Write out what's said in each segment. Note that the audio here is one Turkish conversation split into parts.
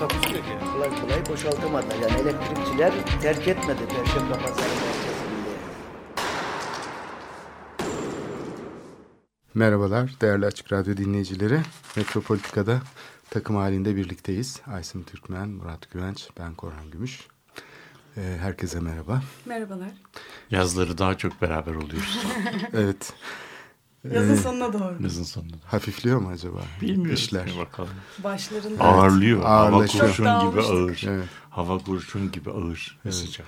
Takusuyor ki. kolay kolay boşaltamadılar. Yani elektrikçiler terk etmedi Perşembe Pazarı. Merhabalar değerli Açık Radyo dinleyicileri. Metropolitika'da takım halinde birlikteyiz. Aysim Türkmen, Murat Güvenç, ben Korhan Gümüş. Ee, herkese merhaba. Merhabalar. Yazları daha çok beraber oluyoruz. Evet, Yazın Ee, sonuna doğru. Yazın sonunda. hafifliyor mu acaba Bilmiyoruz. işler? Bir bakalım. Başlarında. Ağırlıyor. Hava ağırlaşıyor. kurşun Çok gibi ağır. Evet. Hava kurşun gibi ağır ve Evet. sıcak.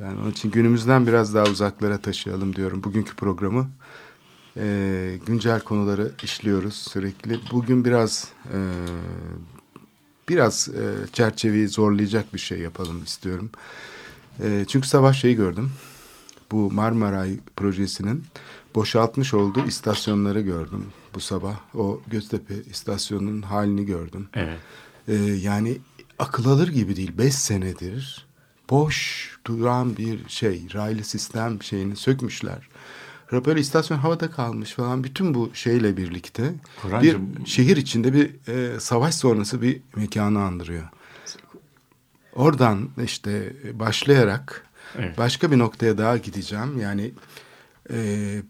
Ben onun için günümüzden biraz daha uzaklara taşıyalım diyorum bugünkü programı. Ee, güncel konuları işliyoruz sürekli. Bugün biraz e, biraz e, çerçeveyi zorlayacak bir şey yapalım istiyorum. E, çünkü sabah şeyi gördüm. Bu Marmaray projesinin boşaltmış olduğu istasyonları gördüm bu sabah. O Göztepe istasyonunun halini gördüm. Evet. Ee, yani akıl alır gibi değil. Beş senedir boş duran bir şey, raylı sistem şeyini sökmüşler. Böyle istasyon havada kalmış falan. Bütün bu şeyle birlikte Kur'ancığım- bir şehir içinde bir e, savaş sonrası bir mekanı andırıyor. Oradan işte başlayarak Evet. başka bir noktaya daha gideceğim. Yani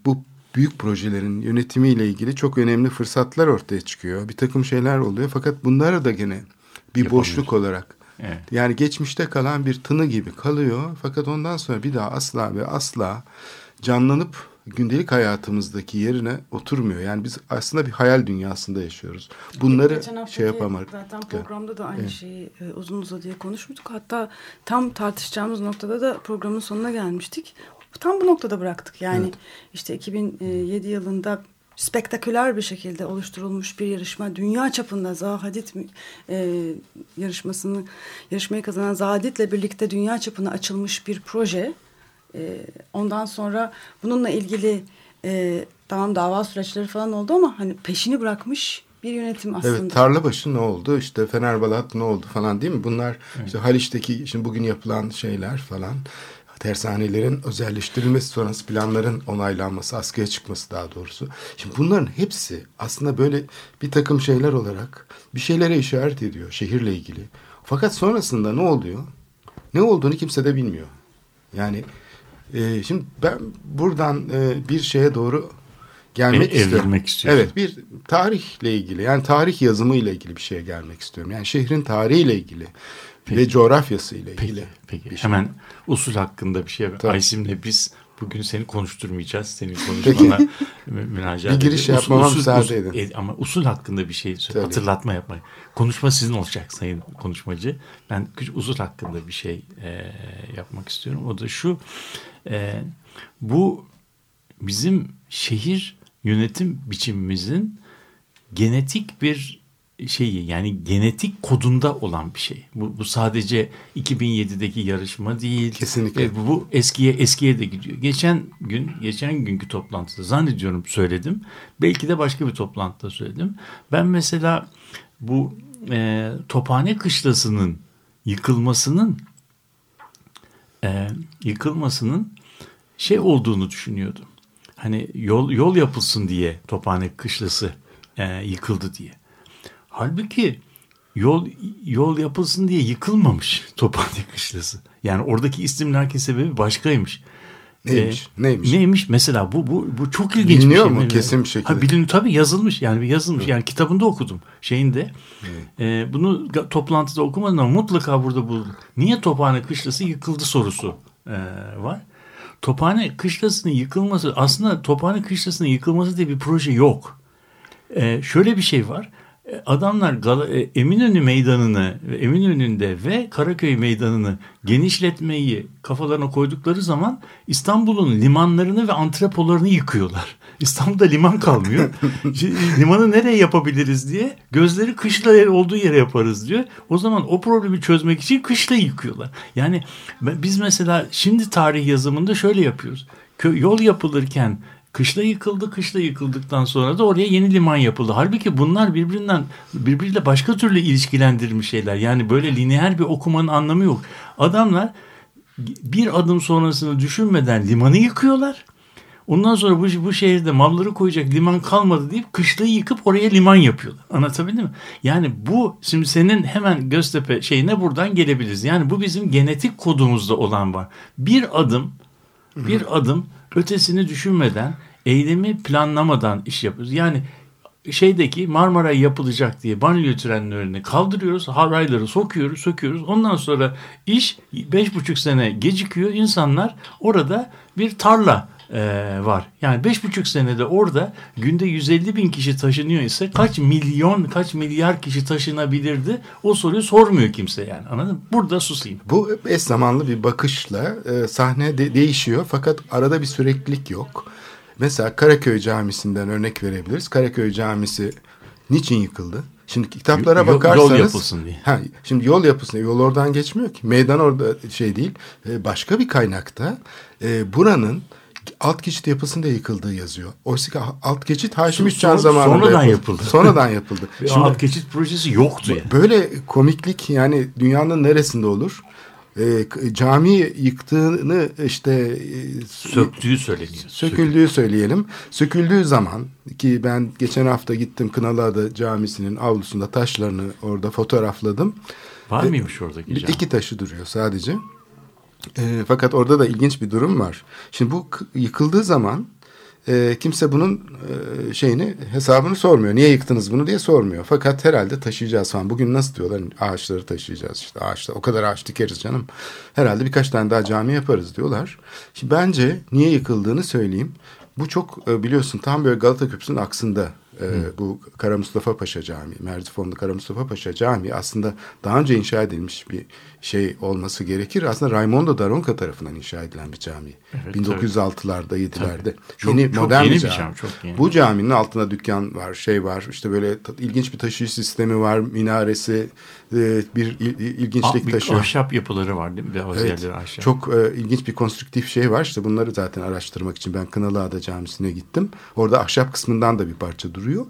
bu büyük projelerin yönetimiyle ilgili çok önemli fırsatlar ortaya çıkıyor. Bir takım şeyler oluyor fakat bunları da gene bir boşluk olarak Evet. yani geçmişte kalan bir tını gibi kalıyor. Fakat ondan sonra bir daha asla ve asla canlanıp gündelik hayatımızdaki yerine oturmuyor. Yani biz aslında bir hayal dünyasında yaşıyoruz. Bunları şey yapamadık. Zaten programda da aynı Evet. şeyi e, uzun uzadıya konuşmuştuk. Hatta tam tartışacağımız noktada da programın sonuna gelmiştik. Tam bu noktada bıraktık. Yani işte 2007 yılında spektaküler bir şekilde oluşturulmuş bir yarışma. Dünya çapında Zaha Hadid e, yarışmasını yarışmayı kazanan Zaha Hadid'le birlikte dünya çapına açılmış bir proje. E, ondan sonra bununla ilgili e, tamam dava süreçleri falan oldu ama hani peşini bırakmış bir yönetim aslında. Evet Tarlabaşı ne oldu işte Fenerbalat ne oldu falan değil mi? Bunlar işte Haliç'teki şimdi bugün yapılan şeyler falan. Tersanelerin özelleştirilmesi sonrası planların onaylanması, askıya çıkması daha doğrusu. Şimdi bunların hepsi aslında böyle bir takım şeyler olarak bir şeylere işaret ediyor şehirle ilgili. Fakat sonrasında ne oluyor? Ne olduğunu kimse de bilmiyor. Yani e, şimdi ben buradan e, bir şeye doğru gelmek E- istiyorum. istiyorsun. Evet bir tarihle ilgili yani tarih yazımı ile ilgili bir şeye gelmek istiyorum. Yani şehrin tarihiyle ilgili ve coğrafyası ile Peki. ilgili. Peki. bir şey. Hemen usul hakkında bir şey. Tabii. Aysim'le biz bugün seni konuşturmayacağız. Senin konuşmana mü- müracaat Bir giriş ediyoruz. yapmama müsaade edin. e, ama usul hakkında bir şey Tabii. hatırlatma yapmayın. Konuşma sizin olacak sayın konuşmacı. Ben usul hakkında bir şey e, yapmak istiyorum. O da şu. e, bu bizim şehir yönetim biçimimizin genetik bir şeyi yani genetik kodunda olan bir şey. Bu, bu sadece 2007'deki yarışma değil. Kesinlikle. E, bu, eskiye eskiye de gidiyor. Geçen gün geçen günkü toplantıda zannediyorum söyledim. Belki de başka bir toplantıda söyledim. Ben mesela bu e, Tophane Kışlası'nın yıkılmasının e, yıkılmasının şey olduğunu düşünüyordum. Hani yol yol yapılsın diye Tophane Kışlası e, yıkıldı diye. Halbuki yol yol yapılsın diye yıkılmamış Tophane Kışlası. Yani oradaki istimlaki sebebi başkaymış. Neymiş? Ee, Neymiş? Neymiş? Mesela bu bu bu çok ilginç Biliniyor bir şey. mu kesin bir şekilde? Ha, biliniyor tabii yazılmış. Yani yazılmış. Yani kitabında okudum şeyinde. Ee, bunu toplantıda okumadım ama mutlaka burada buldum. Niye Tophane Kışlası yıkıldı sorusu e, var. Tophane Kışlası'nın yıkılması aslında Tophane Kışlası'nın yıkılması diye bir proje yok. Ee, şöyle bir şey var. E, adamlar e, Eminönü meydanını Eminönü'nde ve Karaköy meydanını genişletmeyi kafalarına koydukları zaman İstanbul'un limanlarını ve antrepolarını yıkıyorlar. İstanbul'da liman kalmıyor. Şimdi Limanı nereye yapabiliriz diye gözleri kışla olduğu yere yaparız diyor. O zaman o problemi çözmek için kışla yıkıyorlar. Yani biz mesela şimdi tarih yazımında şöyle yapıyoruz. Yol yapılırken Kışla yıkıldı, kışla yıkıldıktan sonra da oraya yeni liman yapıldı. Halbuki bunlar birbirinden birbiriyle başka türlü ilişkilendirilmiş şeyler. Yani böyle lineer bir okumanın anlamı yok. Adamlar bir adım sonrasını düşünmeden limanı yıkıyorlar. Ondan sonra bu, bu şehirde malları koyacak liman kalmadı deyip kışlayı yıkıp oraya liman yapıyorlar. Anlatabildim mi? Yani bu şimdi senin hemen Göztepe şeyine buradan gelebiliriz. Yani bu bizim genetik kodumuzda olan var. Bir adım bir adım ötesini düşünmeden eylemi planlamadan iş yapıyoruz. Yani şeydeki Marmara yapılacak diye banliyö trenlerini kaldırıyoruz. Harayları sokuyoruz, söküyoruz. Ondan sonra iş beş buçuk sene gecikiyor. İnsanlar orada bir tarla e, var. Yani beş buçuk senede orada günde 150 bin kişi taşınıyor ise kaç milyon, kaç milyar kişi taşınabilirdi? O soruyu sormuyor kimse yani. Anladın mı? Burada susayım. Bu eş zamanlı bir bakışla e, sahne de- değişiyor fakat arada bir süreklilik yok. Mesela Karaköy Camisi'nden örnek verebiliriz. Karaköy Camisi niçin yıkıldı? Şimdi kitaplara Yol- yol bakarsanız yapılsın diye. Ha, şimdi yol yapılsın diye. Yol oradan geçmiyor ki. Meydan orada şey değil. E, başka bir kaynakta e, buranın alt geçit yapılsın diye yıkıldığı yazıyor. Oysa ki alt geçit Haşim Üçcan zamanında sonradan yapıldı. Sonradan yapıldı. Şimdi alt geçit projesi yoktu yani. Böyle komiklik yani dünyanın neresinde olur? K- cami yıktığını işte e, Söktüğü söyleniyor. söküldüğü söyleyelim. Söküldüğü zaman ki ben geçen hafta gittim Kınalıada Camisi'nin avlusunda taşlarını orada fotoğrafladım. Var mıymış oradaki cami? İki taşı duruyor sadece. E, fakat orada da ilginç bir durum var. Şimdi bu yıkıldığı zaman e, kimse bunun e, şeyini hesabını sormuyor. Niye yıktınız bunu diye sormuyor. Fakat herhalde taşıyacağız falan. Bugün nasıl diyorlar? Ağaçları taşıyacağız işte. Ağaçta o kadar ağaç dikeriz canım. Herhalde birkaç tane daha cami yaparız diyorlar. Şimdi bence niye yıkıldığını söyleyeyim. Bu çok e, biliyorsun tam böyle Galata Köprüsü'nün aksında e, bu Kara Mustafa Paşa Camii, Merzifonlu Kara Mustafa Paşa Camii aslında daha önce inşa edilmiş bir şey olması gerekir. Aslında Raimondo Daronca tarafından inşa edilen bir cami. Evet, 1906'larda, 7'lerde. Çok- Yeni çok modern yeni bir bir cami. cami, çok yeni. Bu caminin altında dükkan var, şey var. İşte böyle ilginç bir taşıyıcı sistemi var, minaresi e, bir il- il- ilginçlik Ah, taşıyor. ahşap yapıları var değil mi? Bazı Evet, yerleri ahşap. çok e, ilginç bir konstrüktif şey var. İşte bunları zaten araştırmak için ben Kınalıada Camisi'ne gittim. Orada ahşap kısmından da bir parça duruyor.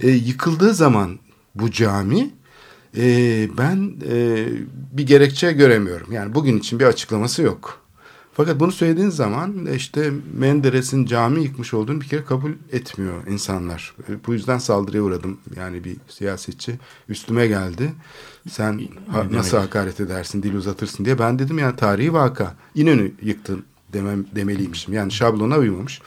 E, yıkıldığı zaman bu cami e, ben e, bir gerekçe göremiyorum. Yani bugün için bir açıklaması yok. Fakat bunu söylediğin zaman işte Menderes'in cami yıkmış olduğunu bir kere kabul etmiyor insanlar. Bu yüzden saldırıya uğradım. Yani bir siyasetçi üstüme geldi. Sen ha- nasıl hakaret edersin, dil uzatırsın diye. Ben dedim yani tarihi vaka. İnönü yıktın demem, demeliymişim. Yani şablona uymamış.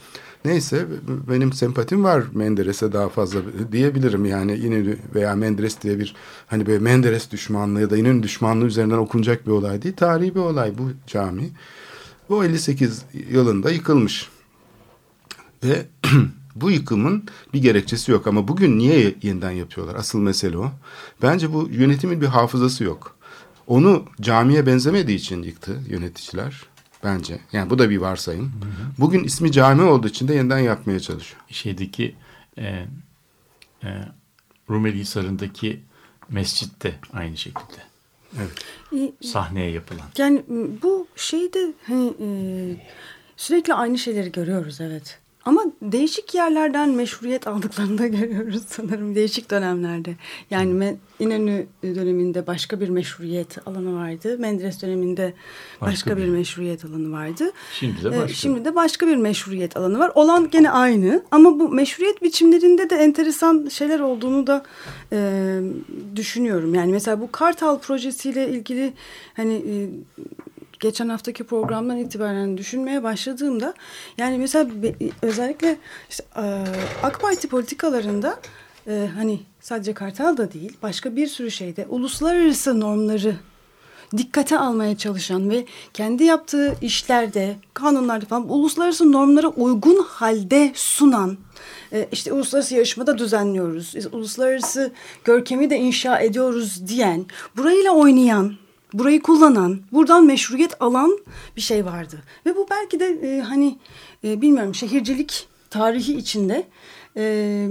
Neyse benim sempatim var Menderes'e daha fazla diyebilirim yani İnönü veya Menderes diye bir hani böyle Menderes düşmanlığı ya da İnönü düşmanlığı üzerinden okunacak bir olay değil. Tarihi bir olay bu cami. Bu 58 yılında yıkılmış. Ve bu yıkımın bir gerekçesi yok ama bugün niye yeniden yapıyorlar? Asıl mesele o. Bence bu yönetimin bir hafızası yok. Onu camiye benzemediği için yıktı yöneticiler bence. Yani bu da bir varsayım. Bugün ismi cami olduğu için de yeniden yapmaya çalışıyor. Şeydeki e, e, Rumeli Hisarı'ndaki mescitte aynı şekilde. İyi, Sahneye yapılan. Yani m, bu şeyde hani e, sürekli aynı şeyleri görüyoruz evet. Ama değişik yerlerden meşruiyet aldıklarını da görüyoruz sanırım değişik dönemlerde. Yani Me- İnönü döneminde başka bir meşruiyet alanı vardı. Menderes döneminde başka, Başka bir bir. meşruiyet alanı vardı. Şimdi de Ee, başka. Şimdi de başka bir meşruiyet alanı var. Olan gene aynı ama bu meşruiyet biçimlerinde de enteresan şeyler olduğunu da e, düşünüyorum. Yani mesela bu Kartal projesiyle ilgili hani e, geçen haftaki programdan itibaren düşünmeye başladığımda yani mesela özellikle işte, e, AK Parti politikalarında e, hani sadece Kartal da değil başka bir sürü şeyde uluslararası normları dikkate almaya çalışan ve kendi yaptığı işlerde, kanunlarda falan uluslararası normlara uygun halde sunan e, işte uluslararası yarışmada düzenliyoruz, işte uluslararası görkemi de inşa ediyoruz diyen, burayla oynayan, burayı kullanan, buradan meşruiyet alan bir şey vardı. Ve bu belki de e, hani e, bilmiyorum şehircilik tarihi içinde e,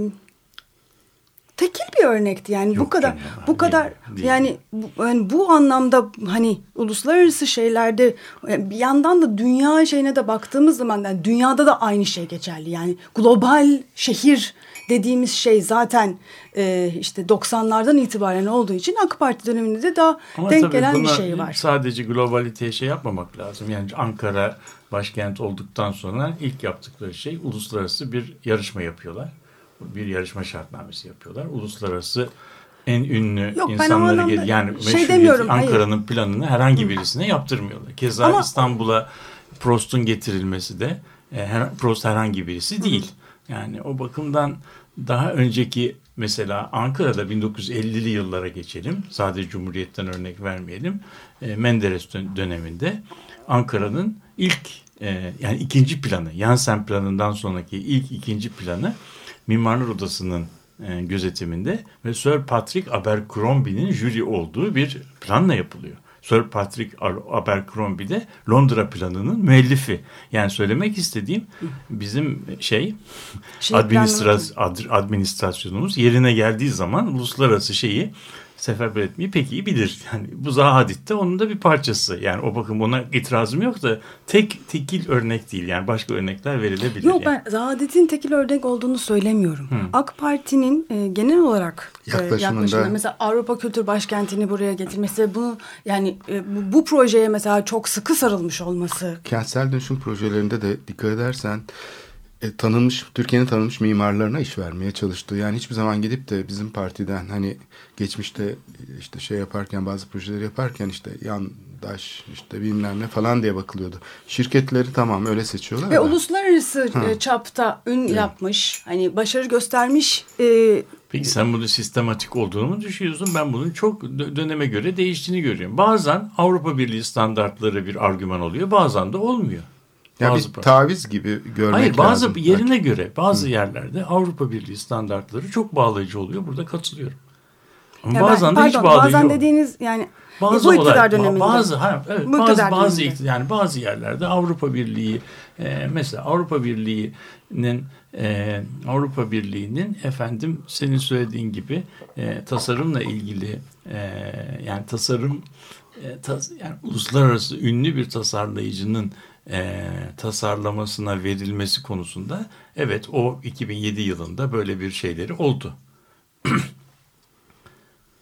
tekil bir örnekti yani bu Yok kadar canım, bu değil, kadar değil. yani bu, yani bu anlamda hani uluslararası şeylerde e, bir yandan da dünya şeyine de baktığımız zaman yani dünyada da aynı şey geçerli yani global şehir dediğimiz şey zaten e, işte 90'lardan itibaren olduğu için AK Parti döneminde de daha Ama denk gelen bir şey var. Sadece globaliteye şey yapmamak lazım. Yani Ankara başkent olduktan sonra ilk yaptıkları şey uluslararası bir yarışma yapıyorlar. Bir yarışma şartnamesi yapıyorlar. Uluslararası en ünlü Yok, insanları anlamda gel yani şey demiyorum. Ankara'nın planını herhangi birisine yaptırmıyorlar. Keza Ama- İstanbul'a Prost'un getirilmesi de e, her, Prost herhangi birisi değil. Yani o bakımdan daha önceki mesela Ankara'da 1950'li yıllara geçelim. Sadece Cumhuriyet'ten örnek vermeyelim. E, Menderes dön- döneminde Ankara'nın ilk e, yani ikinci planı, Yansen planından sonraki ilk ikinci planı Mimarlar Odası'nın e, gözetiminde ve Sir Patrick Abercrombie'nin jüri olduğu bir planla yapılıyor. Sir Patrick Abercrombie de Londra planının müellifi. Yani söylemek istediğim bizim şey Şey administras ad- administrasyonumuz yerine geldiği zaman uluslararası şeyi seferber etmeyi pek iyi bilir. Yani bu Zahadit de onun da bir parçası. Yani o bakım ona itirazım yok da tek tekil örnek değil. Yani başka örnekler verilebilir. Yok yani. ben Zaadet'in tekil örnek olduğunu söylemiyorum. AK Parti'nin e, genel olarak e, Yaklaşımında- yaklaşımında mesela Avrupa Kültür Başkenti'ni buraya getirmesi ve bunu yani e, bu, bu projeye mesela çok sıkı sarılmış olması. Kentsel dönüşüm projelerinde de dikkat edersen e, tanınmış Türkiye'nin tanınmış mimarlarına iş vermeye çalıştı. Yani hiçbir zaman gidip de bizim partiden hani geçmişte e, işte şey yaparken bazı projeleri yaparken işte yandaş işte bilmem ne falan diye bakılıyordu. Şirketleri tamam öyle seçiyorlar Ve da. uluslararası e, çapta ün yapmış, hani başarı göstermiş e, Peki sen bunu sistematik olduğunu mu düşünüyorsun? Ben bunun çok dö- döneme göre değiştiğini görüyorum. Bazen Avrupa Birliği standartları bir argüman oluyor. Bazen de olmuyor. Ya Bazı bir taviz gibi görmek Hayır bazı lazım. yerine göre bazı yerlerde Avrupa Birliği standartları çok bağlayıcı oluyor. Burada katılıyorum. Ama ya ben- bazen de pardon, hiç bağlayıcı bazen olmuyor. dediğiniz yani Bazı bu iktidar olay- döneminde. Bazı, ha, evet, Bu bazı, iktidar bazı döneminde. yani bazı yerlerde Avrupa Birliği e, mesela Avrupa Birliği'nin e, Avrupa Birliği'nin efendim senin söylediğin gibi e, tasarımla ilgili e, yani tasarım e, tas- yani uluslararası ünlü bir tasarlayıcının e, tasarlamasına verilmesi konusunda evet o 2007 yılında böyle bir şeyleri oldu.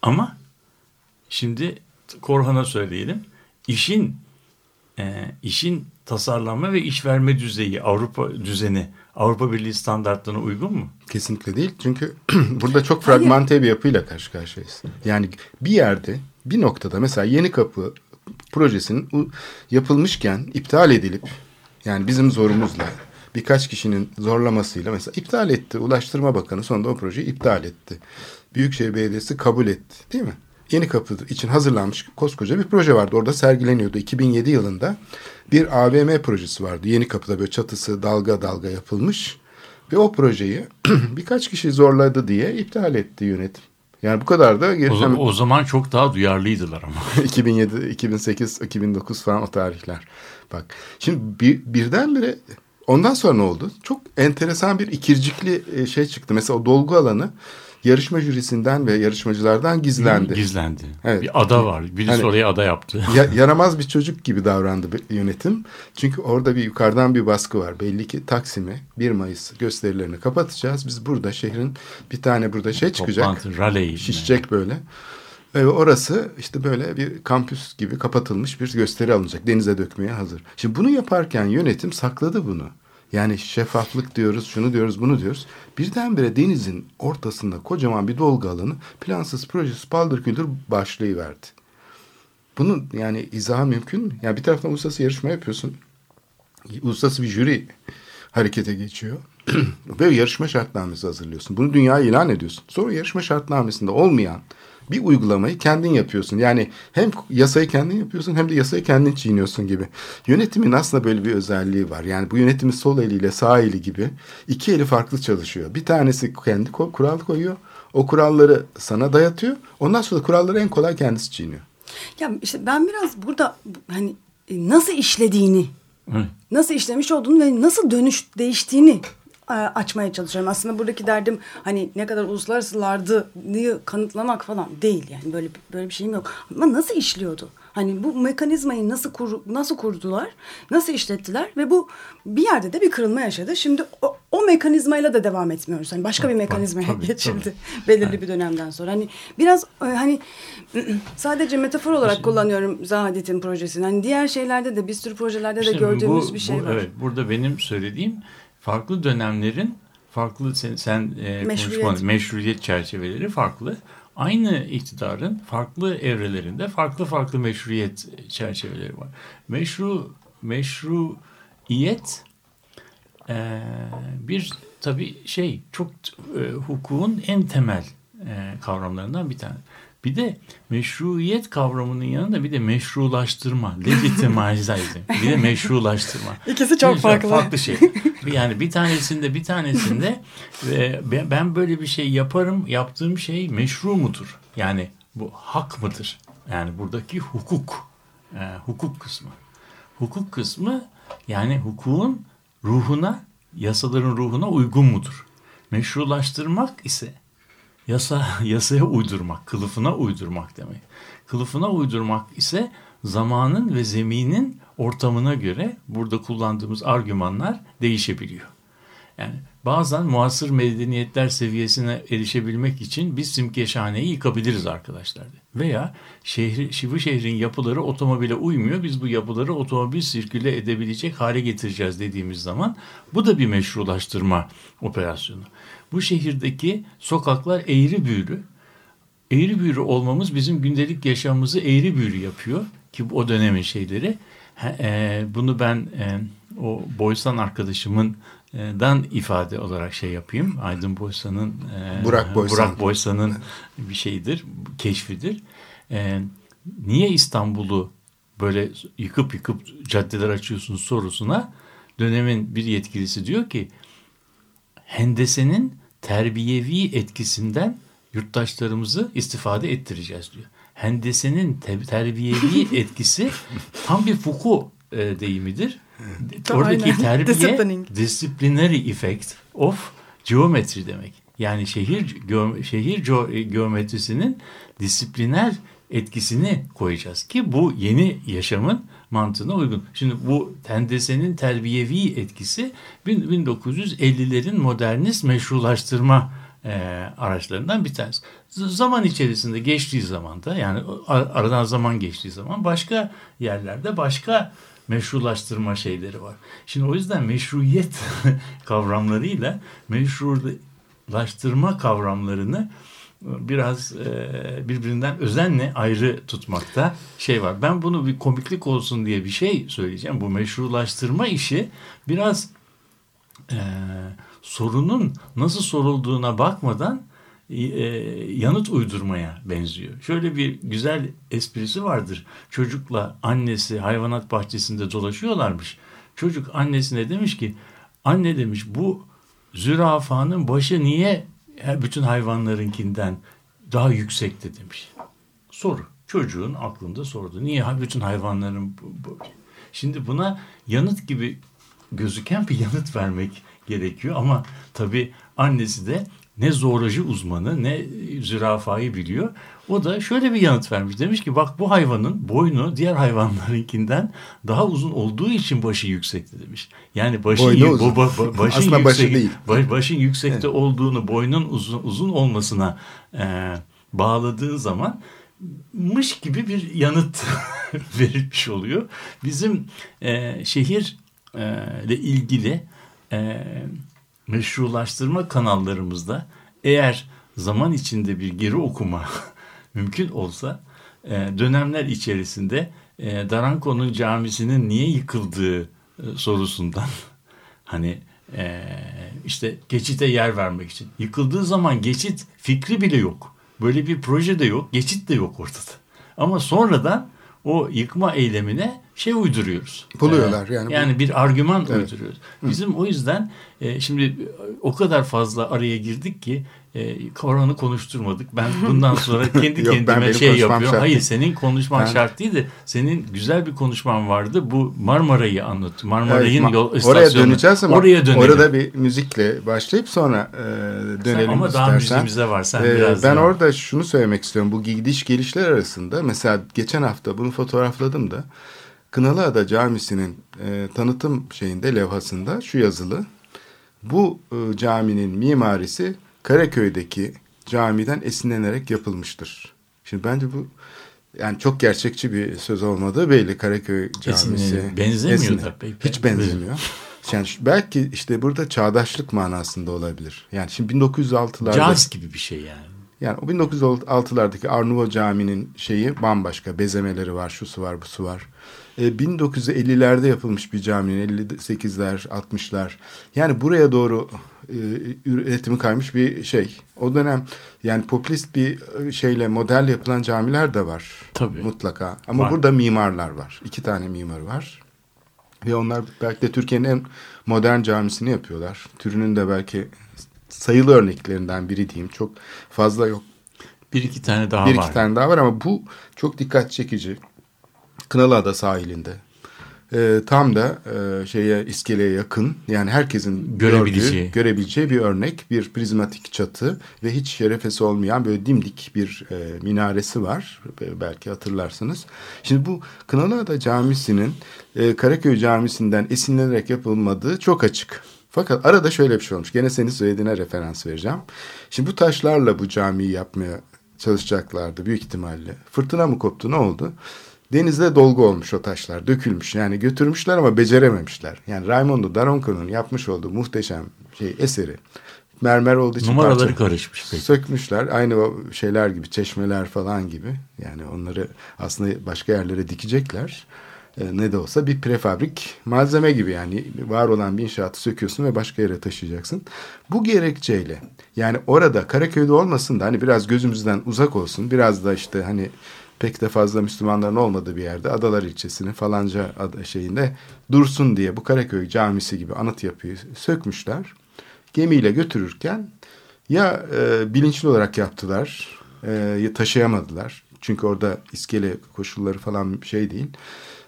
Ama Şimdi Korhan'a söyleyelim. İşin e, işin tasarlanma ve iş verme düzeyi Avrupa düzeni Avrupa Birliği standartlarına uygun mu? Kesinlikle değil. Çünkü burada çok fragmante bir yapıyla karşı karşıyayız. Yani bir yerde, bir noktada mesela Yeni Kapı projesinin yapılmışken iptal edilip yani bizim zorumuzla birkaç kişinin zorlamasıyla mesela iptal etti. Ulaştırma Bakanı sonunda o projeyi iptal etti. Büyükşehir Belediyesi kabul etti değil mi? Yeni Kapı için hazırlanmış koskoca bir proje vardı. Orada sergileniyordu. 2007 yılında bir AVM projesi vardı. Yeni Kapı'da böyle çatısı dalga dalga yapılmış. Ve o projeyi birkaç kişi zorladı diye iptal etti yönetim. Yani bu kadar da O, geçen zaman, o zaman çok daha duyarlıydılar ama. 2007, 2008, 2009 falan o tarihler. Bak şimdi bir, birdenbire ondan sonra ne oldu? Çok enteresan bir ikircikli e, şey çıktı. Mesela o dolgu alanı yarışma jürisinden ve yarışmacılardan gizlendi. Gizlendi. Evet. Bir ada var. Birisi Hani- oraya ada yaptı. Ya- yaramaz bir çocuk gibi davrandı yönetim. Çünkü orada bir yukarıdan bir baskı var. Belli ki Taksim'e 1 Mayıs gösterilerini kapatacağız. Biz burada şehrin bir tane burada şey çıkacak. Toplantı, rally. Şişecek böyle. Ve orası işte böyle bir kampüs gibi kapatılmış bir gösteri alınacak. Denize dökmeye hazır. Şimdi bunu yaparken yönetim sakladı bunu. Yani şeffaflık diyoruz, şunu diyoruz, bunu diyoruz. Birdenbire denizin ortasında kocaman bir dolgu alanı plansız projesiz paldır küldür başlayıverdi. Bunun yani izahı mümkün mü? Yani bir taraftan uluslararası yarışma yapıyorsun. Uluslararası bir jüri harekete geçiyor. Ve yarışma şartnamesi hazırlıyorsun. Bunu dünyaya ilan ediyorsun. Sonra yarışma şartnamesinde olmayan bir uygulamayı kendin yapıyorsun. Yani hem yasayı kendin yapıyorsun hem de yasayı kendin çiğniyorsun gibi. Yönetimin aslında böyle bir özelliği var. Yani bu yönetimin sol eliyle sağ eli gibi iki eli farklı çalışıyor. Bir tanesi kendi kural koyuyor. O kuralları sana dayatıyor. Ondan sonra kuralları en kolay kendisi çiğniyor. Ya işte ben biraz burada hani e, nasıl işlediğini, Evet. nasıl işlemiş olduğunu ve nasıl dönüş değiştiğini açmaya çalışıyorum. Aslında buradaki derdim hani ne kadar uluslararasılardı kanıtlamak falan değil yani böyle böyle bir şeyim yok. Ama nasıl işliyordu? Hani bu mekanizmayı nasıl kur, nasıl kurdular, nasıl işlettiler ve bu bir yerde de bir kırılma yaşadı. Şimdi o, o mekanizmayla da devam etmiyoruz. Hani başka bir mekanizmaya tabii, geçildi tabii. belirli Evet. bir dönemden sonra. Hani biraz e, hani sadece metafor olarak kullanıyorum Zahadet'in projesini. Hani diğer şeylerde de bir sürü projelerde de İşte gördüğümüz bu- bir şey bu- var. Evet, burada benim söylediğim farklı dönemlerin farklı sen, sen e, Meşruiyet. meşruiyet çerçeveleri farklı. Aynı iktidarın farklı evrelerinde farklı farklı meşruiyet çerçeveleri var. Meşru meşruiyet e, bir tabii şey çok e, hukukun en temel e, kavramlarından bir tane. Bir de meşruiyet kavramının yanında bir de meşrulaştırma, legitimizing, bir de meşrulaştırma. İkisi çok Bir- farklı. Farklı şey. Yani bir tanesinde bir tanesinde e, ben- ben böyle bir şey yaparım, yaptığım şey meşru mudur? Yani bu hak mıdır? Yani buradaki hukuk, e, hukuk kısmı. Hukuk kısmı yani hukukun ruhuna, yasaların ruhuna uygun mudur? Meşrulaştırmak ise yasa yasaya uydurmak, kılıfına uydurmak demek. Kılıfına uydurmak ise zamanın ve zeminin ortamına göre burada kullandığımız argümanlar değişebiliyor. Yani bazen muasır medeniyetler seviyesine erişebilmek için biz simgeşhaneyi yıkabiliriz arkadaşlar. Veya şehri, bu şehrin yapıları otomobile uymuyor. Biz bu yapıları otomobil sirküle edebilecek hale getireceğiz dediğimiz zaman bu da bir meşrulaştırma operasyonu. Bu şehirdeki sokaklar eğri büğrü. Eğri büğrü olmamız bizim gündelik yaşamımızı eğri büğrü yapıyor ki o dönemin şeyleri. E, bunu ben e, o Boysan arkadaşımın dan ifade olarak şey yapayım. Aydın Boysan'ın e, Burak Boysan. Burak Boysan'ın bir şeyidir, keşfidir. Niye İstanbul'u böyle yıkıp yıkıp caddeler açıyorsun sorusuna dönemin bir yetkilisi diyor ki hendesenin terbiyevi etkisinden yurttaşlarımızı istifade ettireceğiz diyor. Hendesenin te- terbiyevi etkisi tam bir Foucault e, deyimidir. Oradaki Aynen. terbiye disciplinary effect of geometry demek. Yani şehir geo- şehir geo- geometrisinin disipliner etkisini koyacağız ki bu yeni yaşamın mantığına uygun. Şimdi bu tendesenin terbiyevi etkisi bin- 1950'lerin modernist meşrulaştırma e, araçlarından bir tanesi. Z- Zaman içerisinde geçtiği zamanda yani ar- aradan zaman geçtiği zaman başka yerlerde başka meşrulaştırma şeyleri var. Şimdi o yüzden meşruiyet kavramlarıyla meşrulaştırma kavramlarını biraz e, birbirinden özenle ayrı tutmakta şey var. Ben bunu bir komiklik olsun diye bir şey söyleyeceğim. Bu meşrulaştırma işi biraz e, sorunun nasıl sorulduğuna bakmadan e, yanıt uydurmaya benziyor. Şöyle bir güzel esprisi vardır. Çocukla annesi hayvanat bahçesinde dolaşıyorlarmış. Çocuk annesine demiş ki anne demiş bu zürafanın başı niye bütün hayvanlarınkinden daha yüksekti demiş. Soru. Çocuğun aklında sordu. Niye bütün hayvanların? Şimdi buna yanıt gibi gözüken bir yanıt vermek gerekiyor ama tabii annesi de ne zooloji uzmanı ne zürafayı biliyor. O da şöyle bir yanıt vermiş. Demiş ki bak bu hayvanın boynu diğer hayvanlarınkinden daha uzun olduğu için başı yüksekti demiş. Yani başın, Boynu uzun. bu- başın Aslında başı yüksek- değil. baş- başın yüksekte olduğunu boynun uzun, uzun olmasına e, bağladığın zaman mış gibi bir yanıt verilmiş oluyor. Bizim e, şehir e, ile ilgili e, meşrulaştırma kanallarımızda eğer zaman içinde bir geri okuma mümkün olsa e, dönemler içerisinde e, Daranko'nun camisinin niye yıkıldığı e, sorusundan hani işte geçite yer vermek için yıkıldığı zaman geçit fikri bile yok. Böyle bir proje de yok. Geçit de yok ortada. Ama sonradan o yıkma eylemine şey uyduruyoruz. Buluyorlar Ee, yani. Yani bir argüman Evet. uyduruyoruz. Bizim o yüzden e, şimdi o kadar fazla araya girdik ki e, Korhan'ı konuşturmadık. Ben bundan sonra kendi Yok, kendime şey yapıyorum. şart Hayır senin konuşman Ben- şart değil de senin güzel bir konuşman vardı. Bu Marmara'yı anlat. Marmara'nın Evet, yol oraya istasyonu. döneceğiz ama Oraya dönelim. orada bir müzikle başlayıp sonra e, Sen- dönelim ama daha istersen. müziğimiz de var. Sen Ee, biraz ben daha- orada şunu söylemek istiyorum. Bu gidiş gelişler arasında mesela geçen hafta bunu fotoğrafladım da Kınalıada Camisi'nin e, tanıtım şeyinde levhasında şu yazılı. Bu e, caminin mimarisi Karaköy'deki camiden esinlenerek yapılmıştır. Şimdi bence bu yani çok gerçekçi bir söz olmadığı belli Karaköy Camisi. Esinlenir. Benzemiyor Esinlenir. da pek. Hiç benzemiyor. Yani belki işte burada çağdaşlık manasında olabilir. Yani şimdi 1906'larda Caz gibi bir şey yani. yani o 1906'lardaki Arnavut Camii'nin şeyi bambaşka. Bezemeleri var, şusu var, busu var. E, 1950'lerde yapılmış bir caminin 58'ler, 60'lar. Yani buraya doğru e, üretimi kaymış bir şey. O dönem yani popülist bir e, şeyle model yapılan camiler de var. Tabii. Mutlaka. Ama Var. burada mimarlar var. İki tane mimar var. Ve onlar belki de Türkiye'nin en modern camisini yapıyorlar. Türünün de belki sayılı örneklerinden biri diyeyim. Çok fazla yok. Bir iki tane daha bir var. iki tane daha var ama bu çok dikkat çekici. Kınalıada sahilinde. Ee, tam da e, şeye iskeleye yakın yani herkesin Görebileceği. gördüğü, görebileceği bir örnek bir prizmatik çatı ve hiç şerefesi olmayan böyle dimdik bir e, minaresi var Be- belki hatırlarsınız. Şimdi bu Kınalıada Camisi'nin e, Karaköy Camisi'nden esinlenerek yapılmadığı çok açık. Fakat arada şöyle bir şey olmuş. Gene senin söylediğine referans vereceğim. Şimdi bu taşlarla bu camiyi yapmaya çalışacaklardı büyük ihtimalle. Fırtına mı koptu ne oldu? Denizde dolgu olmuş o taşlar, dökülmüş. Yani götürmüşler ama becerememişler. Yani Raimondo Daronco'nun yapmış olduğu muhteşem şey eseri. Mermer olduğu için Numaraları parça- karışmış peki. Sökmüşler. Aynı o şeyler gibi, çeşmeler falan gibi. Yani onları aslında başka yerlere dikecekler. Ee, ne de olsa bir prefabrik malzeme gibi yani var olan bir inşaatı söküyorsun ve başka yere taşıyacaksın. Bu gerekçeyle yani orada Karaköy'de olmasın da hani biraz gözümüzden uzak olsun. Biraz da işte hani pek de fazla Müslümanların olmadığı bir yerde Adalar ilçesinin falanca şeyinde dursun diye bu Karaköy camisi gibi anıt yapıyı sökmüşler. Gemiyle götürürken ya e, bilinçli olarak yaptılar e, ya taşıyamadılar. Çünkü orada iskele koşulları falan şey değil.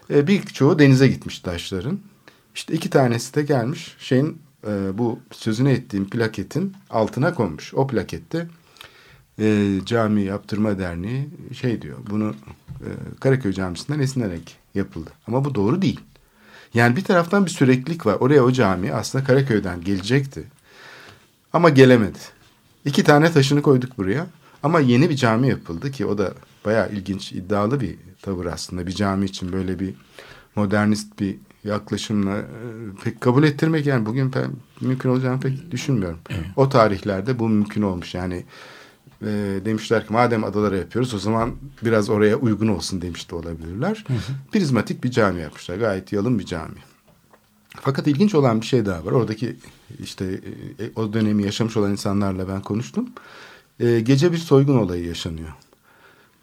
E, birçoğu denize gitmiş taşların. İşte iki tanesi de gelmiş şeyin e, bu sözünü ettiğim plaketin altına konmuş. O plakette e, cami yaptırma derneği şey diyor bunu e, Karaköy camisinden esinlenerek yapıldı. Ama bu doğru değil. Yani bir taraftan bir süreklilik var. Oraya o cami aslında Karaköy'den gelecekti. Ama gelemedi. İki tane taşını koyduk buraya. Ama yeni bir cami yapıldı ki o da bayağı ilginç, iddialı bir tavır aslında. Bir cami için böyle bir modernist bir yaklaşımla e, pek kabul ettirmek yani bugün mümkün olacağını pek düşünmüyorum. O tarihlerde bu mümkün olmuş. Yani e, demişler ki madem adalara yapıyoruz o zaman biraz oraya uygun olsun demiş de olabilirler. Prizmatik bir cami yapmışlar. Gayet yalın bir cami. Fakat ilginç olan bir şey daha var. Oradaki işte e, o dönemi yaşamış olan insanlarla ben konuştum. E, gece bir soygun olayı yaşanıyor.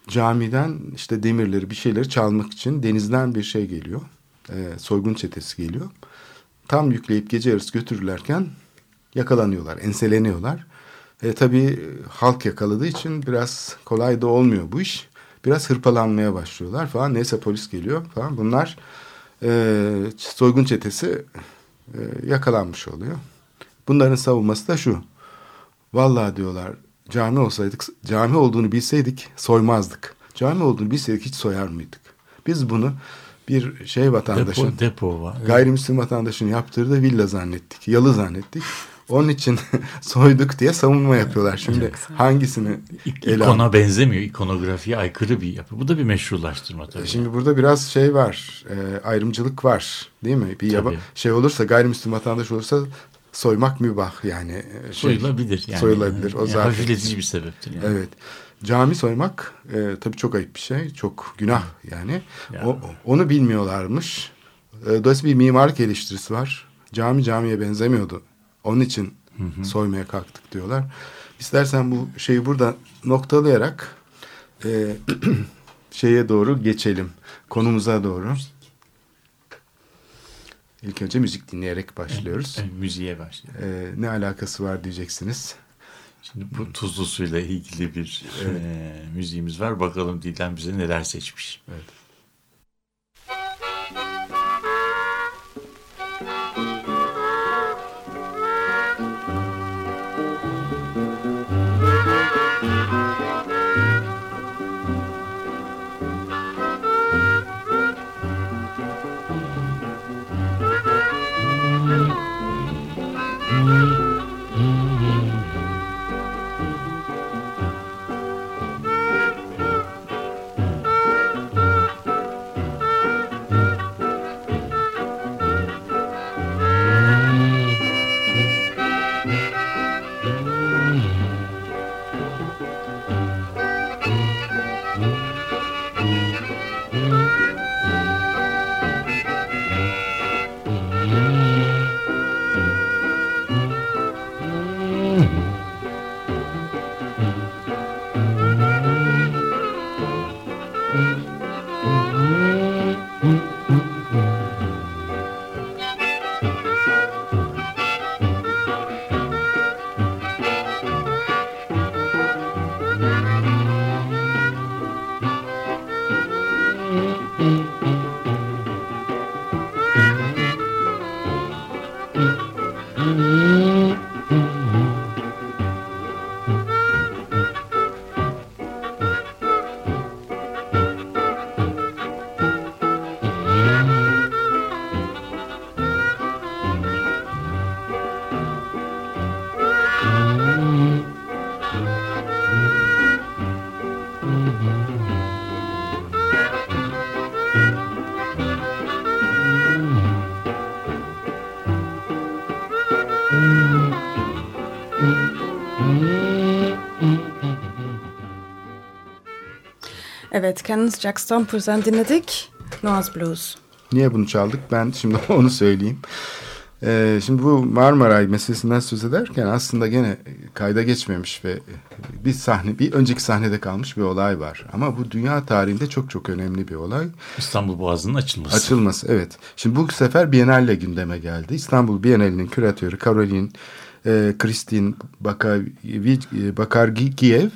Camiden işte demirleri bir şeyleri çalmak için denizden bir şey geliyor. E, soygun çetesi geliyor. Tam yükleyip gece yarısı götürürlerken yakalanıyorlar, enseleniyorlar. E, tabii halk yakaladığı için biraz kolay da olmuyor bu iş. Biraz hırpalanmaya başlıyorlar falan. Neyse polis geliyor falan. Bunlar e, soygun çetesi e, yakalanmış oluyor. Bunların savunması da şu. Vallahi diyorlar cami olsaydık, cami olduğunu bilseydik soymazdık. Cami olduğunu bilseydik hiç soyar mıydık? Biz bunu bir şey vatandaşın, Depo, depo var. gayrimüslim vatandaşın yaptırdığı villa zannettik, yalı zannettik. Onun için soyduk diye savunma yapıyorlar. Şimdi hangisini İk- ele İkona benzemiyor. İkonografiye aykırı bir yapı. Bu da bir meşrulaştırma tabii. Şimdi burada biraz şey var, e, ayrımcılık var değil mi? Bir yaba, Tabii. şey olursa gayrimüslim vatandaş olursa soymak mübah yani. e, Şey, soyulabilir. Yani. Soyulabilir. O Yani zaten. hafifletici bir sebeptir. Yani. Evet. Cami soymak e, tabii çok ayıp bir şey. Çok günah yani. Ya. O, onu bilmiyorlarmış. E, dolayısıyla bir mimarlık eleştirisi var. Cami camiye benzemiyordu. Onun için soymaya kalktık diyorlar. İstersen bu şeyi burada noktalayarak e, şeye doğru geçelim. Konumuza doğru. İlk önce müzik dinleyerek başlıyoruz. Evet, müziğe başlayalım. E, ne alakası var diyeceksiniz. Şimdi bu tuzlu suyla ilgili bir e, müziğimiz var. Bakalım Didem bize neler seçmiş. Evet. Evet, Kenneth Jackson Present dinledik. Noah's Blues. Niye bunu çaldık? Ben şimdi onu söyleyeyim. Ee, şimdi bu Marmaray meselesinden söz ederken aslında gene kayda geçmemiş ve bir sahne, bir önceki sahnede kalmış bir olay var. Ama bu dünya tarihinde çok çok önemli bir olay. İstanbul Boğazı'nın açılması. Açılması, evet. Şimdi bu sefer Biennale gündeme geldi. İstanbul Biennale'nin küratörü Caroline e, Christine Bakargiyev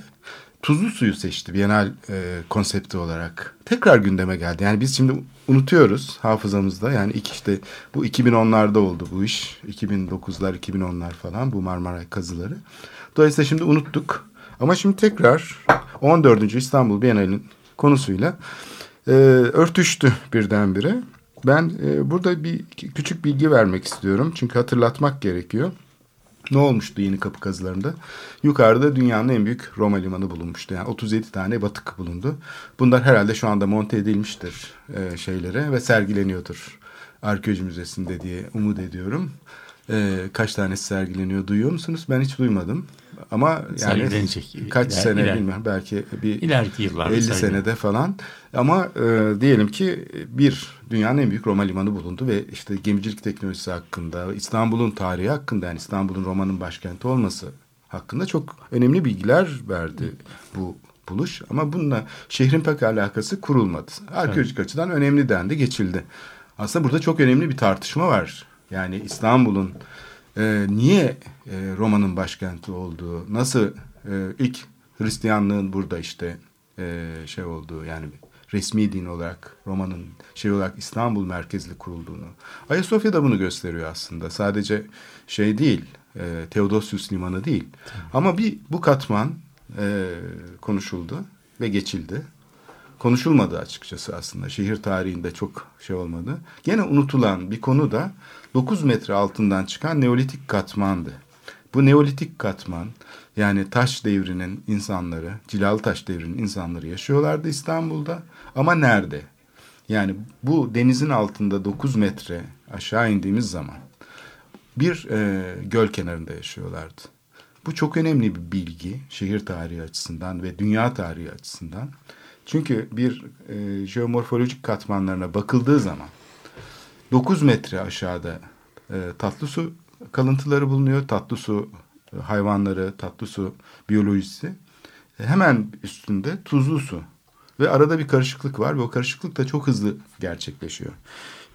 tuzlu suyu seçti Bienal e, konsepti olarak. Tekrar gündeme geldi. Yani biz şimdi unutuyoruz hafızamızda. Yani ilk işte bu 2010'larda oldu bu iş. 2009'lar, 2010'lar falan bu Marmaray kazıları. Dolayısıyla şimdi unuttuk. Ama şimdi tekrar 14. İstanbul Bienali'nin konusuyla e, örtüştü birdenbire. Ben e, burada bir küçük bilgi vermek istiyorum. Çünkü hatırlatmak gerekiyor. Ne olmuştu Yeni Kapı kazılarında? Yukarıda dünyanın en büyük Roma limanı bulunmuştu. Yani 37 tane batık bulundu. Bunlar herhalde şu anda monte edilmiştir e, şeylere ve sergileniyordur. Arkeoloji Müzesi'nde diye umut ediyorum. E, kaç tanesi sergileniyor duyuyor musunuz? Ben hiç duymadım. Ama yani kaç iler, sene iler, bilmem belki bir ileriki yıllarda 50 senede falan. Ama e, diyelim ki bir dünyanın en büyük Roma limanı bulundu ve işte gemicilik teknolojisi hakkında, İstanbul'un tarihi hakkında yani İstanbul'un Roma'nın başkenti olması hakkında çok önemli bilgiler verdi bu buluş. Ama bununla şehrin pek alakası kurulmadı. Arkeolojik evet. açıdan önemli dendi, geçildi. Aslında burada çok önemli bir tartışma var. Yani İstanbul'un e, niye e, Roma'nın başkenti olduğu, nasıl e, ilk Hristiyanlığın burada işte e, şey olduğu yani resmi din olarak Roma'nın şey olarak İstanbul merkezli kurulduğunu. Ayasofya da bunu gösteriyor aslında. Sadece şey değil, e, Theodosius Limanı değil. Ama bir bu katman e, konuşuldu ve geçildi. Konuşulmadı açıkçası aslında. Şehir tarihinde çok şey olmadı. Gene unutulan bir konu da 9 metre altından çıkan Neolitik katmandı. Bu Neolitik katman yani taş devrinin insanları, cilalı taş devrinin insanları yaşıyorlardı İstanbul'da. Ama nerede? Yani bu denizin altında 9 metre aşağı indiğimiz zaman bir e, göl kenarında yaşıyorlardı. Bu çok önemli bir bilgi şehir tarihi açısından ve dünya tarihi açısından. Çünkü bir e, jeomorfolojik katmanlarına bakıldığı zaman 9 metre aşağıda e, tatlı su kalıntıları bulunuyor. Tatlı su e, hayvanları, tatlı su biyolojisi. E, hemen üstünde tuzlu su. Ve arada bir karışıklık var ve o karışıklık da çok hızlı gerçekleşiyor.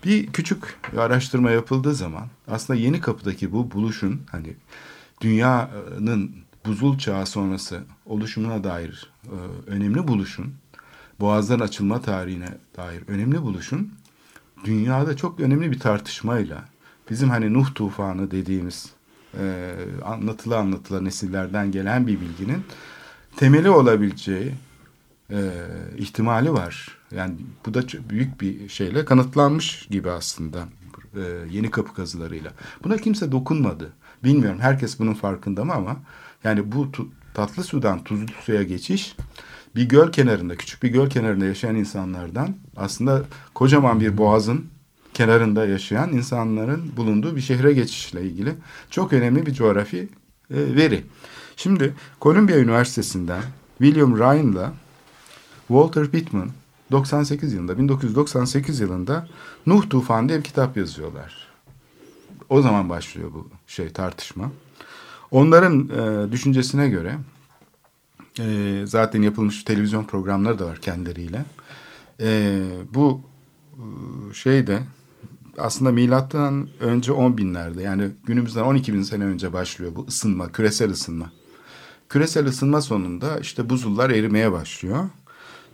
Bir küçük araştırma yapıldığı zaman aslında yeni kapıdaki bu buluşun hani dünyanın buzul çağı sonrası oluşumuna dair e, önemli buluşun, boğazların açılma tarihine dair önemli buluşun dünyada çok önemli bir tartışmayla bizim hani Nuh tufanı dediğimiz e, anlatıla anlatıla nesillerden gelen bir bilginin temeli olabileceği e, ihtimali var. Yani bu da büyük bir şeyle kanıtlanmış gibi aslında e, yeni kapı kazılarıyla. Buna kimse dokunmadı. Bilmiyorum herkes bunun farkında mı ama yani bu tatlı sudan tuzlu suya geçiş bir göl kenarında, küçük bir göl kenarında yaşayan insanlardan aslında kocaman bir boğazın kenarında yaşayan insanların bulunduğu bir şehre geçişle ilgili çok önemli bir coğrafi e, veri. Şimdi Columbia Üniversitesi'nden William Ryan'la Walter Pittman 98 yılında 1998 yılında Nuh Tufanı diye bir kitap yazıyorlar. O zaman başlıyor bu şey tartışma. Onların e, düşüncesine göre e, zaten yapılmış televizyon programları da var kendileriyle. E, bu e, şeyde aslında milattan önce 10 binlerde yani günümüzden 12 bin sene önce başlıyor bu ısınma, küresel ısınma. Küresel ısınma sonunda işte buzullar erimeye başlıyor.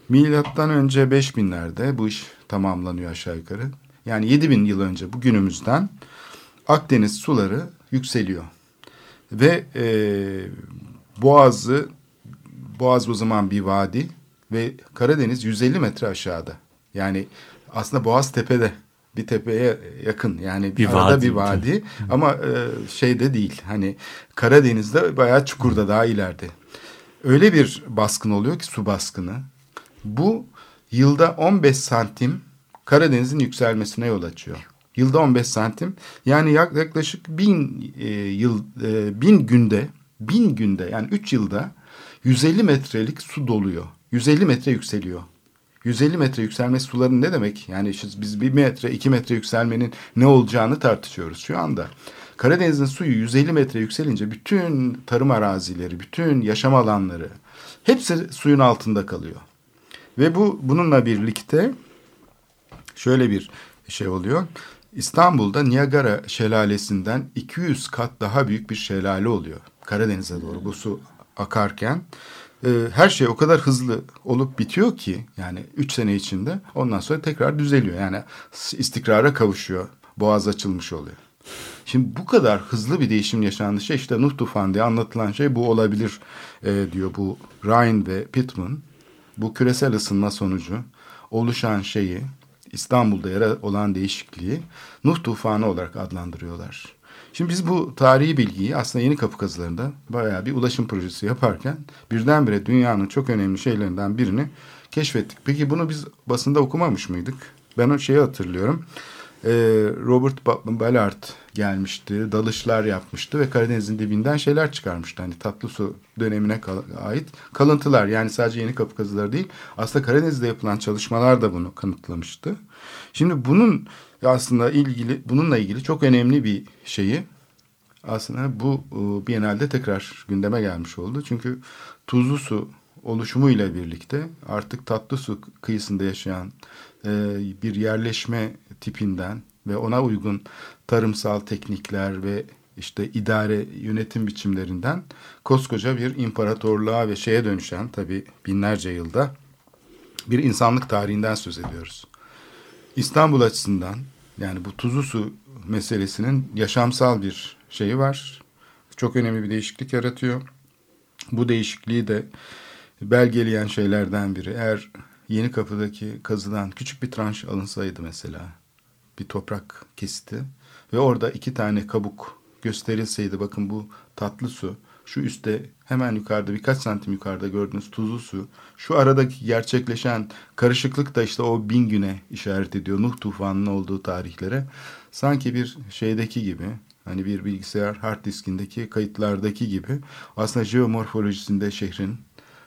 Milattan önce 5 binlerde bu iş tamamlanıyor aşağı yukarı. Yani 7 bin yıl önce bugünümüzden Akdeniz suları yükseliyor. Ve e, Boğaz'ı, Boğaz o zaman bir vadi ve Karadeniz 150 metre aşağıda. Yani aslında Boğaz tepede bir tepeye yakın yani bir arada vadi, bir vadi ama e, şeyde değil hani Karadeniz'de bayağı çukurda daha ileride. Öyle bir baskın oluyor ki su baskını. Bu yılda 15 santim Karadeniz'in yükselmesine yol açıyor. Yılda 15 santim yani yaklaşık bin e, yıl e, bin günde bin günde yani 3 yılda 150 metrelik su doluyor. 150 metre yükseliyor. 150 metre yükselme suların ne demek? Yani biz bir metre, iki metre yükselmenin ne olacağını tartışıyoruz şu anda. Karadeniz'in suyu 150 metre yükselince bütün tarım arazileri, bütün yaşam alanları hepsi suyun altında kalıyor. Ve bu bununla birlikte şöyle bir şey oluyor. İstanbul'da Niagara şelalesinden 200 kat daha büyük bir şelale oluyor. Karadeniz'e doğru bu su akarken e, her şey o kadar hızlı olup bitiyor ki yani 3 sene içinde ondan sonra tekrar düzeliyor. Yani istikrara kavuşuyor. Boğaz açılmış oluyor. Şimdi bu kadar hızlı bir değişim yaşandığı şey işte Nuh Tufan diye anlatılan şey bu olabilir e, diyor bu Ryan ve Pittman. Bu küresel ısınma sonucu oluşan şeyi İstanbul'da yer olan değişikliği Nuh Tufanı olarak adlandırıyorlar. Şimdi biz bu tarihi bilgiyi aslında yeni kapı kazılarında bayağı bir ulaşım projesi yaparken birdenbire dünyanın çok önemli şeylerinden birini keşfettik. Peki bunu biz basında okumamış mıydık? Ben o şeyi hatırlıyorum. Ee, Robert Ballard gelmişti, dalışlar yapmıştı ve Karadeniz'in dibinden şeyler çıkarmıştı. Hani tatlı su dönemine ait kalıntılar yani sadece yeni kapı kazıları değil aslında Karadeniz'de yapılan çalışmalar da bunu kanıtlamıştı. Şimdi bunun aslında ilgili bununla ilgili çok önemli bir şeyi aslında bu e, Biennale'de tekrar gündeme gelmiş oldu. Çünkü tuzlu su oluşumuyla birlikte artık tatlı su kıyısında yaşayan e, bir yerleşme tipinden ve ona uygun tarımsal teknikler ve işte idare yönetim biçimlerinden koskoca bir imparatorluğa ve şeye dönüşen tabi binlerce yılda bir insanlık tarihinden söz ediyoruz. İstanbul açısından yani bu tuzlu su meselesinin yaşamsal bir şeyi var. Çok önemli bir değişiklik yaratıyor. Bu değişikliği de belgeleyen şeylerden biri. Eğer Yeni Kapı'daki kazıdan küçük bir tranş alınsaydı mesela bir toprak kesiti ve orada iki tane kabuk gösterilseydi bakın bu tatlı su şu üstte hemen yukarıda birkaç santim yukarıda gördüğünüz tuzlu su şu aradaki gerçekleşen karışıklık da işte o bin güne işaret ediyor Nuh tufanının olduğu tarihlere sanki bir şeydeki gibi hani bir bilgisayar hard diskindeki kayıtlardaki gibi aslında jeomorfolojisinde şehrin